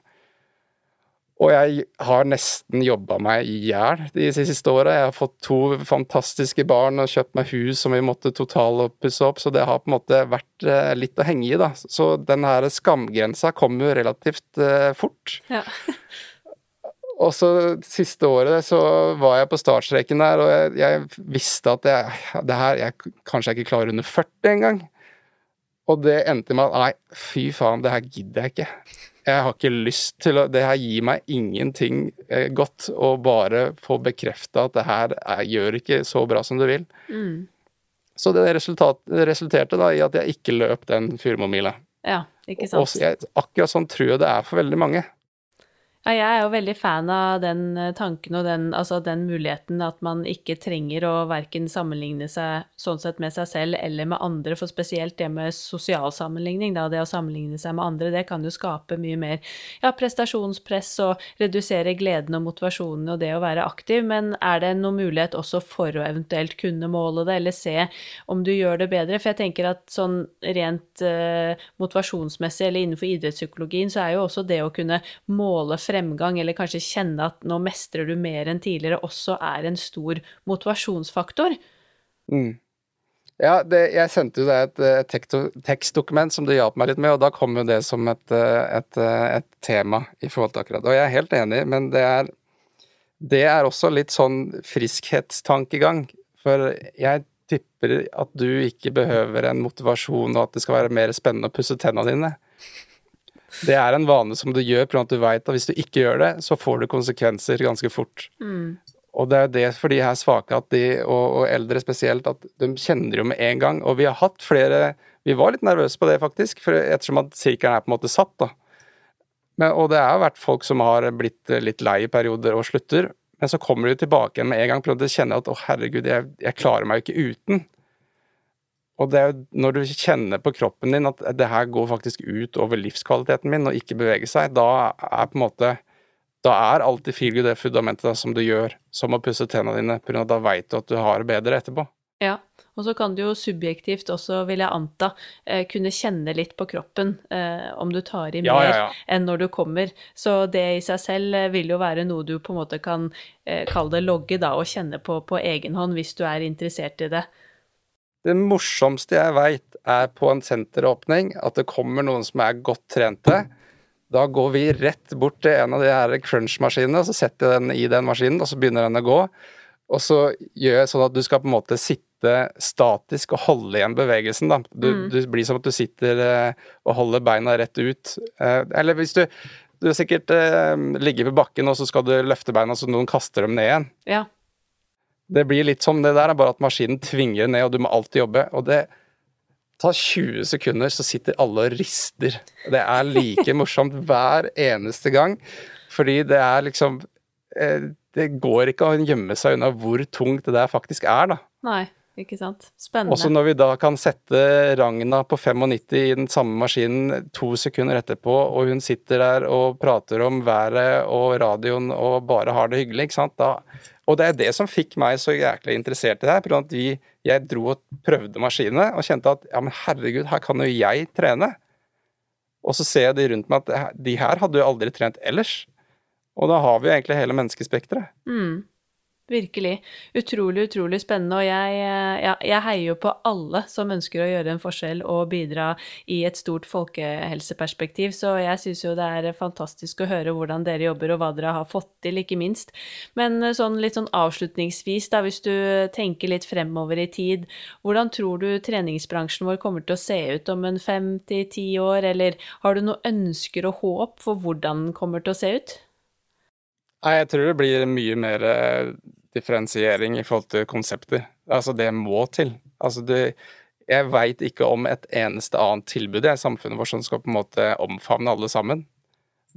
Og jeg har nesten jobba meg i hjel de siste åra. Jeg har fått to fantastiske barn og kjøpt meg hus som vi måtte totalpusse opp, så det har på en måte vært eh, litt å henge i, da. Så den her skamgrensa kom jo relativt eh, fort. Ja. Og så siste året så var jeg på startstreken der, og jeg, jeg visste at jeg, det her jeg, Kanskje jeg ikke klarer under 40 engang. Og det endte med at nei, fy faen, det her gidder jeg ikke. Jeg har ikke lyst til å Det her gir meg ingenting eh, godt å bare få bekrefta at det her jeg gjør ikke så bra som du vil. Mm. Så det resulterte da i at jeg ikke løp den Furumomila. ja, ikke Og sant. så jeg, akkurat sånn tror jeg det er for veldig mange. Ja, jeg er jo veldig fan av den eh, tanken og den, altså den muligheten at man ikke trenger å verken sammenligne seg sånn sett med seg selv eller med andre, for spesielt det med sosial sammenligning, da, det å sammenligne seg med andre, det kan jo skape mye mer ja, prestasjonspress og redusere gleden og motivasjonen og det å være aktiv, men er det noen mulighet også for å eventuelt kunne måle det, eller se om du gjør det bedre? For jeg tenker at sånn rent eh, motivasjonsmessig eller innenfor idrettspsykologien, så er jo også det å kunne måle fremgang, eller kanskje kjenne at nå mestrer du mer enn tidligere, også er en stor motivasjonsfaktor. Mm. Ja, det, jeg sendte jo deg et, et tekstdokument som du hjalp meg litt med, og da kom jo det som et, et, et tema i forhold til akkurat. Og jeg er helt enig, men det er, det er også litt sånn friskhetstankegang. For jeg tipper at du ikke behøver en motivasjon og at det skal være mer spennende å pusse tennene dine. Det er en vane som du gjør, for at du veit at hvis du ikke gjør det, så får du konsekvenser ganske fort. Og det er det for de her svake at de, og, og eldre spesielt, at de kjenner jo med en gang. Og vi har hatt flere Vi var litt nervøse på det, faktisk, for ettersom at sirkelen er på en måte satt, da. Men, og det har vært folk som har blitt litt lei i perioder og slutter. Men så kommer de tilbake igjen med en gang, for de kjenner at å, herregud, jeg, jeg klarer meg jo ikke uten. Og det er jo når du kjenner på kroppen din at det her går faktisk ut over livskvaliteten min, og ikke beveger seg, da er på en måte da er alltid feel good det fundamentet da, som du gjør, som å pusse tennene dine, for da veit du at du har det bedre etterpå. Ja, og så kan du jo subjektivt også, vil jeg anta, eh, kunne kjenne litt på kroppen eh, om du tar i mer Ja, ja, ja. enn når du kommer. Så det i seg selv eh, vil jo være noe du på en måte kan eh, kalle det logge, da, og kjenne på på egen hånd hvis du er interessert i det. Det morsomste jeg veit, er på en senteråpning at det kommer noen som er godt trente. Da går vi rett bort til en av de her crunch-maskinene, og så setter jeg den i den maskinen, og så begynner den å gå. Og så gjør jeg sånn at du skal på en måte sitte statisk og holde igjen bevegelsen. da. Du, mm. Det blir som at du sitter eh, og holder beina rett ut. Eh, eller hvis du Du sikkert ligget ligger på bakken, og så skal du løfte beina så noen kaster dem ned igjen. Ja. Det blir litt som det der, bare at maskinen tvinger ned, og du må alltid jobbe. Og det tar 20 sekunder, så sitter alle og rister. Det er like morsomt hver eneste gang, fordi det er liksom det går ikke å gjemme seg unna hvor tungt det der faktisk er, da. Nei, ikke sant. Spennende. Også når vi da kan sette Ragna på 95 i den samme maskinen to sekunder etterpå, og hun sitter der og prater om været og radioen og bare har det hyggelig, ikke sant. Da, og det er det som fikk meg så jæklig interessert i det her. For at vi, jeg dro og prøvde maskinene og kjente at ja, men herregud, her kan jo jeg trene. Og så ser jeg de rundt meg at de her hadde jo aldri trent ellers. Og da har vi egentlig hele menneskespekteret. Mm. Virkelig. Utrolig, utrolig spennende. Og jeg, ja, jeg, heier jo på alle som ønsker å gjøre en forskjell og bidra i et stort folkehelseperspektiv. Så jeg syns jo det er fantastisk å høre hvordan dere jobber og hva dere har fått til, ikke minst. Men sånn litt sånn avslutningsvis, da, hvis du tenker litt fremover i tid, hvordan tror du treningsbransjen vår kommer til å se ut om en fem til ti år, eller har du noen ønsker og håp for hvordan den kommer til å se ut? Nei, jeg tror det blir mye mer eh, differensiering i forhold til konsepter. Altså, det må til. Altså, det, jeg veit ikke om et eneste annet tilbud i samfunnet vårt som skal på en måte omfavne alle sammen.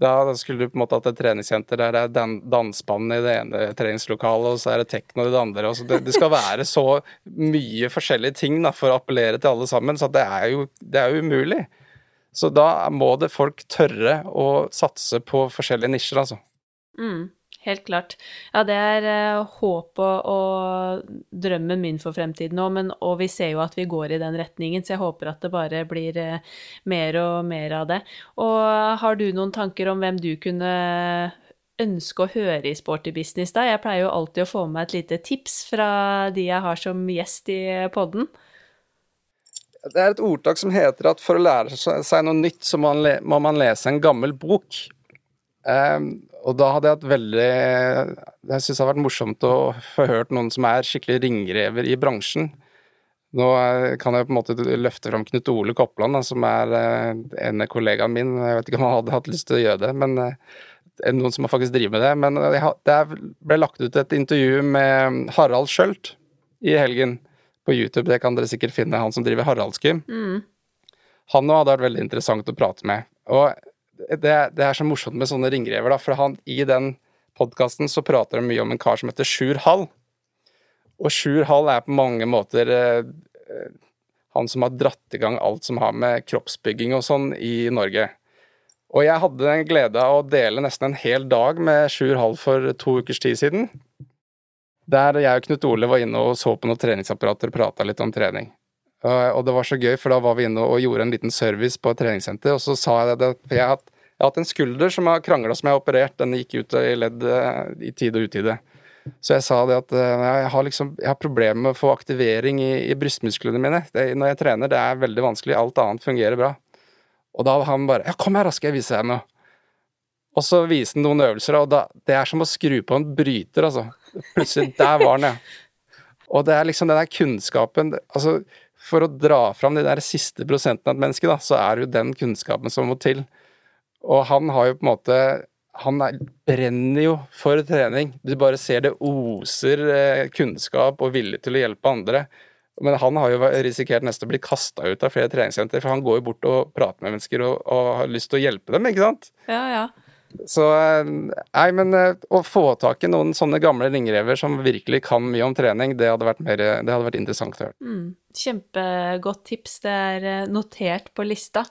Da, skulle du på en måte hatt et treningssenter der det er dan i det ene treningslokalet, og så er det tekno i det andre. Det, det, skal være så mye forskjellige ting da, for å appellere til alle sammen, så det er jo det er umulig. Så da må det folk tørre å satse på forskjellige nisjer, altså. Mm, helt klart. Ja, det er uh, håpet og drømmen min for fremtiden òg, og vi ser jo at vi går i den retningen, så jeg håper at det bare blir uh, mer og mer av det. Og har du noen tanker om hvem du kunne ønske å høre i Sporty business da? Jeg pleier jo alltid å få med et lite tips fra de jeg har som gjest i podden. Det er et ordtak som heter at for å lære seg noe nytt, så må man, lese en gammel bok. Um, og da hadde jeg hatt veldig Jeg syns det har vært morsomt å få hørt noen som er skikkelig ringrever i bransjen. Nå kan jeg på en måte løfte fram Knut Ole Kopland, som er en en kollegaen min. Jeg vet ikke om han hadde hatt lyst til å gjøre det, men eh, noen som har faktisk driver med det. Men det ble lagt ut et intervju med Harald Skjølt i helgen på YouTube. Det kan dere sikkert finne, han som driver Haraldsgym. Mm. Han òg hadde vært veldig interessant å prate med. Og det, det, er så morsomt med sånne ringrever, da, for han, i den podkasten så prater de mye om en kar som heter Sjur Hall. Og Sjur Hall er på mange måter eh, eh, han som har dratt i gang alt som har med kroppsbygging og sånn i Norge. Og jeg hadde den glede av å dele nesten en hel dag med Sjur Hall for to ukers tid siden. Der jeg og Knut Ole var inne og så på noen treningsapparater og prata litt om trening. Og det var så gøy, for da var vi inne og gjorde en liten service på et treningssenter, og så sa jeg det, for jeg har hatt en skulder som har krangla som jeg har operert, den gikk ut i ledd eh, i tide og utide. Så jeg sa det at eh, jeg har liksom Jeg har problemer med å få aktivering i, i brystmusklene mine. Det, når jeg trener, det er veldig vanskelig. Alt annet fungerer bra. Og da var han bare Ja, kom her, da skal jeg vise deg noe. Og så viste han noen øvelser, og da, det er som å skru på en bryter, altså. Plutselig, der var han, ja. Og det er liksom den der kunnskapen Altså, for å dra fram de der siste prosentene av et menneske, da, så er det jo den kunnskapen som må til. Og han har jo på en måte Han er, brenner jo for trening. Du bare ser det oser eh, kunnskap og vilje til å hjelpe andre. Men han har jo risikert nesten å bli kasta ut av flere treningssenter, for han går jo bort og prater med mennesker og, og har lyst til å hjelpe dem, ikke sant? Ja, ja. Så eh, Nei, men eh, å få tak i noen sånne gamle ringrever som virkelig kan mye om trening, det hadde vært, mer, det hadde vært interessant å høre. Mm, kjempegodt tips. Det er eh, notert på lista.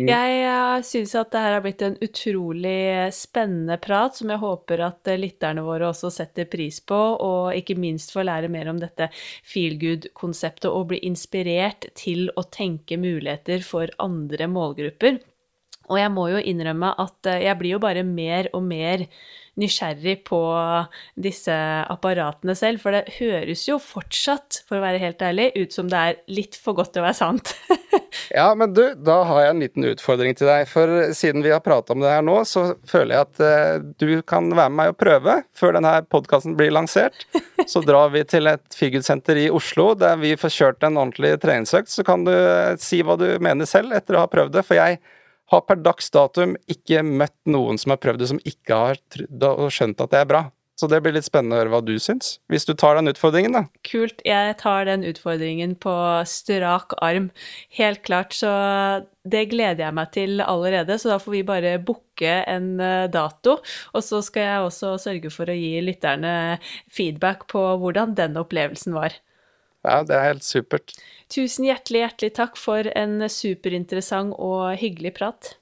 Mm. Jeg syns at det her har blitt en utrolig spennende prat, som jeg håper at lytterne våre også setter pris på, og ikke minst får lære mer om dette feel good-konseptet og bli inspirert til å tenke muligheter for andre målgrupper. Og jeg må jo innrømme at eh, jeg blir jo bare mer og mer nysgjerrig på disse apparatene selv, for det høres jo fortsatt, for å være helt ærlig, ut som det er litt for godt til å være sant. ja, men du, da har jeg en liten utfordring til deg. For siden vi har prata om det her nå, så føler jeg at uh, du kan være med meg og prøve før denne podkasten blir lansert. Så drar vi til et Feelgood-senter i Oslo der vi får kjørt en ordentlig treningsøkt. Så kan du uh, si hva du mener selv etter å ha prøvd det. For jeg har per dags datum ikke møtt noen som har prøvd det, som ikke har skjønt at det er bra. Så det blir litt spennende å høre hva du syns, hvis du tar den utfordringen, da. Kult. Jeg tar den utfordringen på strak arm. Helt klart. Så det gleder jeg meg til allerede. Så da får vi bare booke en eh, dato. Og så skal jeg også sørge for å gi lytterne feedback på hvordan den opplevelsen var. Ja, det er helt supert. Tusen hjertelig, hjertelig takk for en superinteressant og hyggelig prat.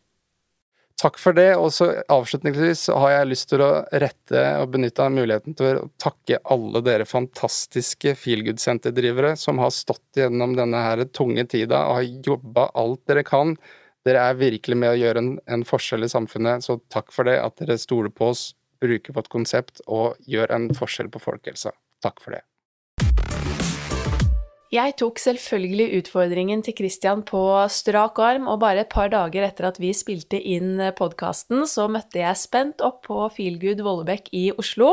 Takk for det. Og så avslutningsvis har jeg lyst til å rette og benytte av muligheten til å takke alle dere fantastiske feelgood-senterdrivere som har stått gjennom denne her tunge tida og har jobba alt dere kan. Dere er virkelig med å gjøre en, en forskjell i samfunnet, så takk for det. At dere stoler på oss, bruker vårt konsept og gjør en forskjell på folkehelsa. Takk for det. Jeg tok selvfølgelig utfordringen til Christian på strak arm, og bare et par dager etter at vi spilte inn podkasten, så møtte jeg spent opp på Feelgood Vollebekk i Oslo.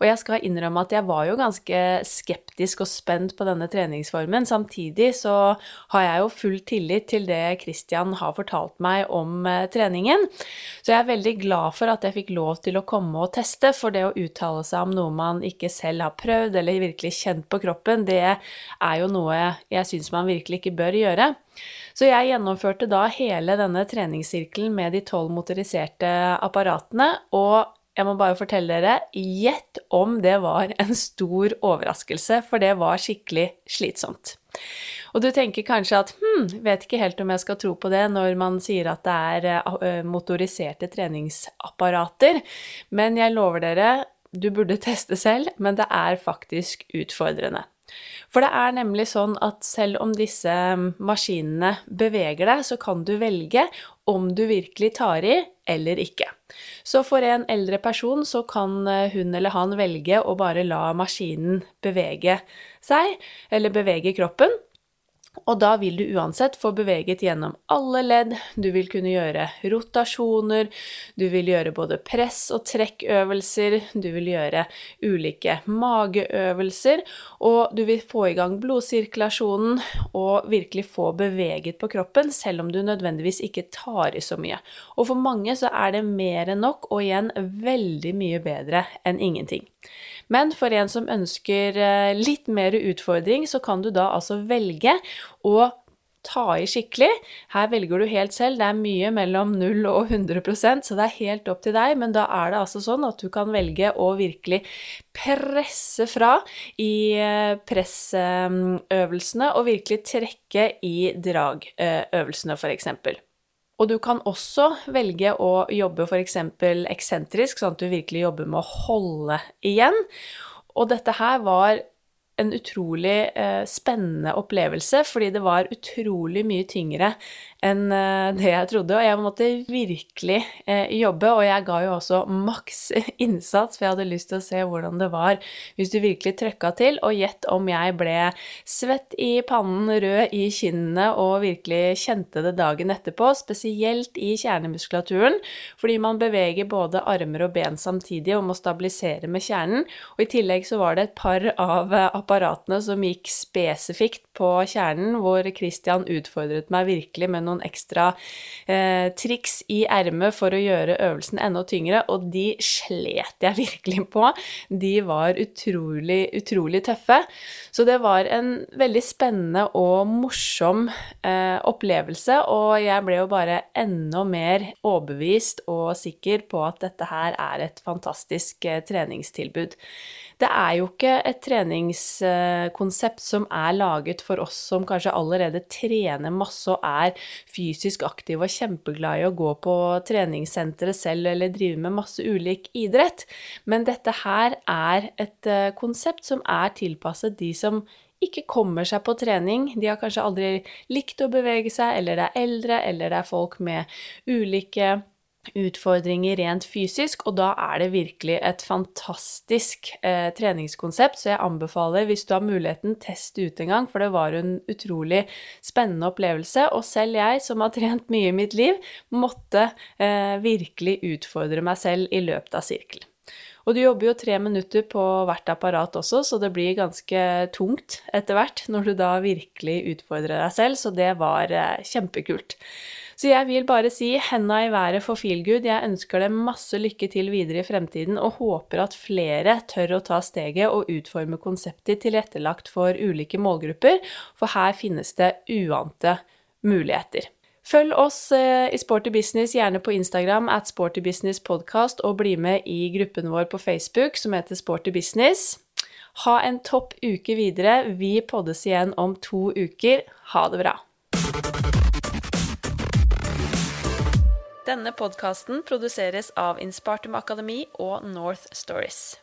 Og jeg skal innrømme at jeg var jo ganske skeptisk og spent på denne treningsformen. Samtidig så har jeg jo full tillit til det Christian har fortalt meg om eh, treningen. Så jeg er veldig glad for at jeg fikk lov til å komme og teste, for det å uttale seg om noe man ikke selv har prøvd eller virkelig kjent på kroppen, det er jo noe jeg syns man virkelig ikke bør gjøre. Så jeg gjennomførte da hele denne treningssirkelen med de tolv motoriserte apparatene, og jeg må bare fortelle dere, gjett om det var en stor overraskelse, for det var skikkelig slitsomt. Og du tenker kanskje at hm, vet ikke helt om jeg skal tro på det når man sier at det er eh, motoriserte treningsapparater, men jeg lover dere, du burde teste selv, men det er faktisk utfordrende. For det er nemlig sånn at selv om disse maskinene beveger deg, så kan du velge om du virkelig tar i eller ikke. Så for en eldre person så kan eh, hun eller han velge å bare la maskinen bevege seg, eller bevege kroppen, og da vil du uansett få beveget gjennom alle ledd, du vil kunne gjøre rotasjoner, du vil gjøre både press- og trekkøvelser, du vil gjøre ulike mageøvelser, og du vil få i gang blodsirkulasjonen og virkelig få beveget på kroppen, selv om du nødvendigvis ikke tar i så mye. Og for mange så er det mer enn nok, og igjen veldig mye bedre enn ingenting. Men for en som ønsker eh, litt mer utfordring, så kan du da altså velge å ta i skikkelig. Her velger du helt selv. Det er mye mellom 0 og 100% så det er helt opp til deg. Men da er det altså sånn at du kan velge å virkelig presse fra i eh, pressøvelsene, og virkelig trekke i dragøvelsene, f.eks. Og du kan også velge å jobbe f.eks. eksentrisk, sånn at du virkelig jobber med å holde igjen. Og dette her var en utrolig eh, spennende opplevelse, fordi det var utrolig mye tyngre enn eh, det jeg trodde. Og jeg måtte virkelig eh, jobbe, og jeg ga jo også maks innsats, for jeg hadde lyst til å se hvordan det var hvis du virkelig trøkka til. Og gjett om jeg ble svett i pannen, rød i kinnene og virkelig kjente det dagen etterpå, spesielt i kjernemuskulaturen, fordi man beveger både armer og ben samtidig og må stabilisere med kjernen. Og i tillegg så var det et par av apparatene som gikk spesifikt på kjernen, hvor Christian utfordret meg virkelig med noen ekstra eh, triks i ermet for å gjøre øvelsen enda tyngre, og de slet jeg virkelig på. De var utrolig, utrolig tøffe. Så det var en veldig spennende og morsom eh, opplevelse, og jeg ble jo bare enda mer overbevist og sikker på at dette her er et fantastisk eh, treningstilbud. Det er jo ikke et treningskonsept som er laget for oss som kanskje allerede trener masse og er fysisk aktive og kjempeglade i å gå på treningssenteret selv eller drive med masse ulik idrett. Men dette her er et eh, konsept som er tilpasset de som ikke kommer seg på trening. De har kanskje aldri likt å bevege seg, eller det er eldre, eller det er folk med ulike utfordringer rent fysisk, og da er det virkelig et fantastisk eh, treningskonsept. Så jeg anbefaler, hvis du har muligheten, test ut en gang, for det var en utrolig spennende opplevelse. Og selv jeg, som har trent mye i mitt liv, måtte eh, virkelig utfordre meg selv i løpet av sirkelen. Og du jobber jo tre minutter på hvert apparat også, så det blir ganske tungt etter hvert når du da virkelig utfordrer deg selv, så det var eh, kjempekult. Så jeg vil bare si henda i været for Feelgood. Jeg ønsker dem masse lykke til videre i fremtiden, og håper at flere tør å ta steget og utforme konseptet tilrettelagt for ulike målgrupper, for her finnes det uante muligheter. Følg oss eh, i Sporty Business gjerne på Instagram at Sporty Business Podcast, og bli med i gruppen vår på Facebook som heter Sporty Business. Ha en topp uke videre. Vi poddes igjen om to uker. Ha det bra. Denne podkasten produseres av Inspartum Akademi og North Stories.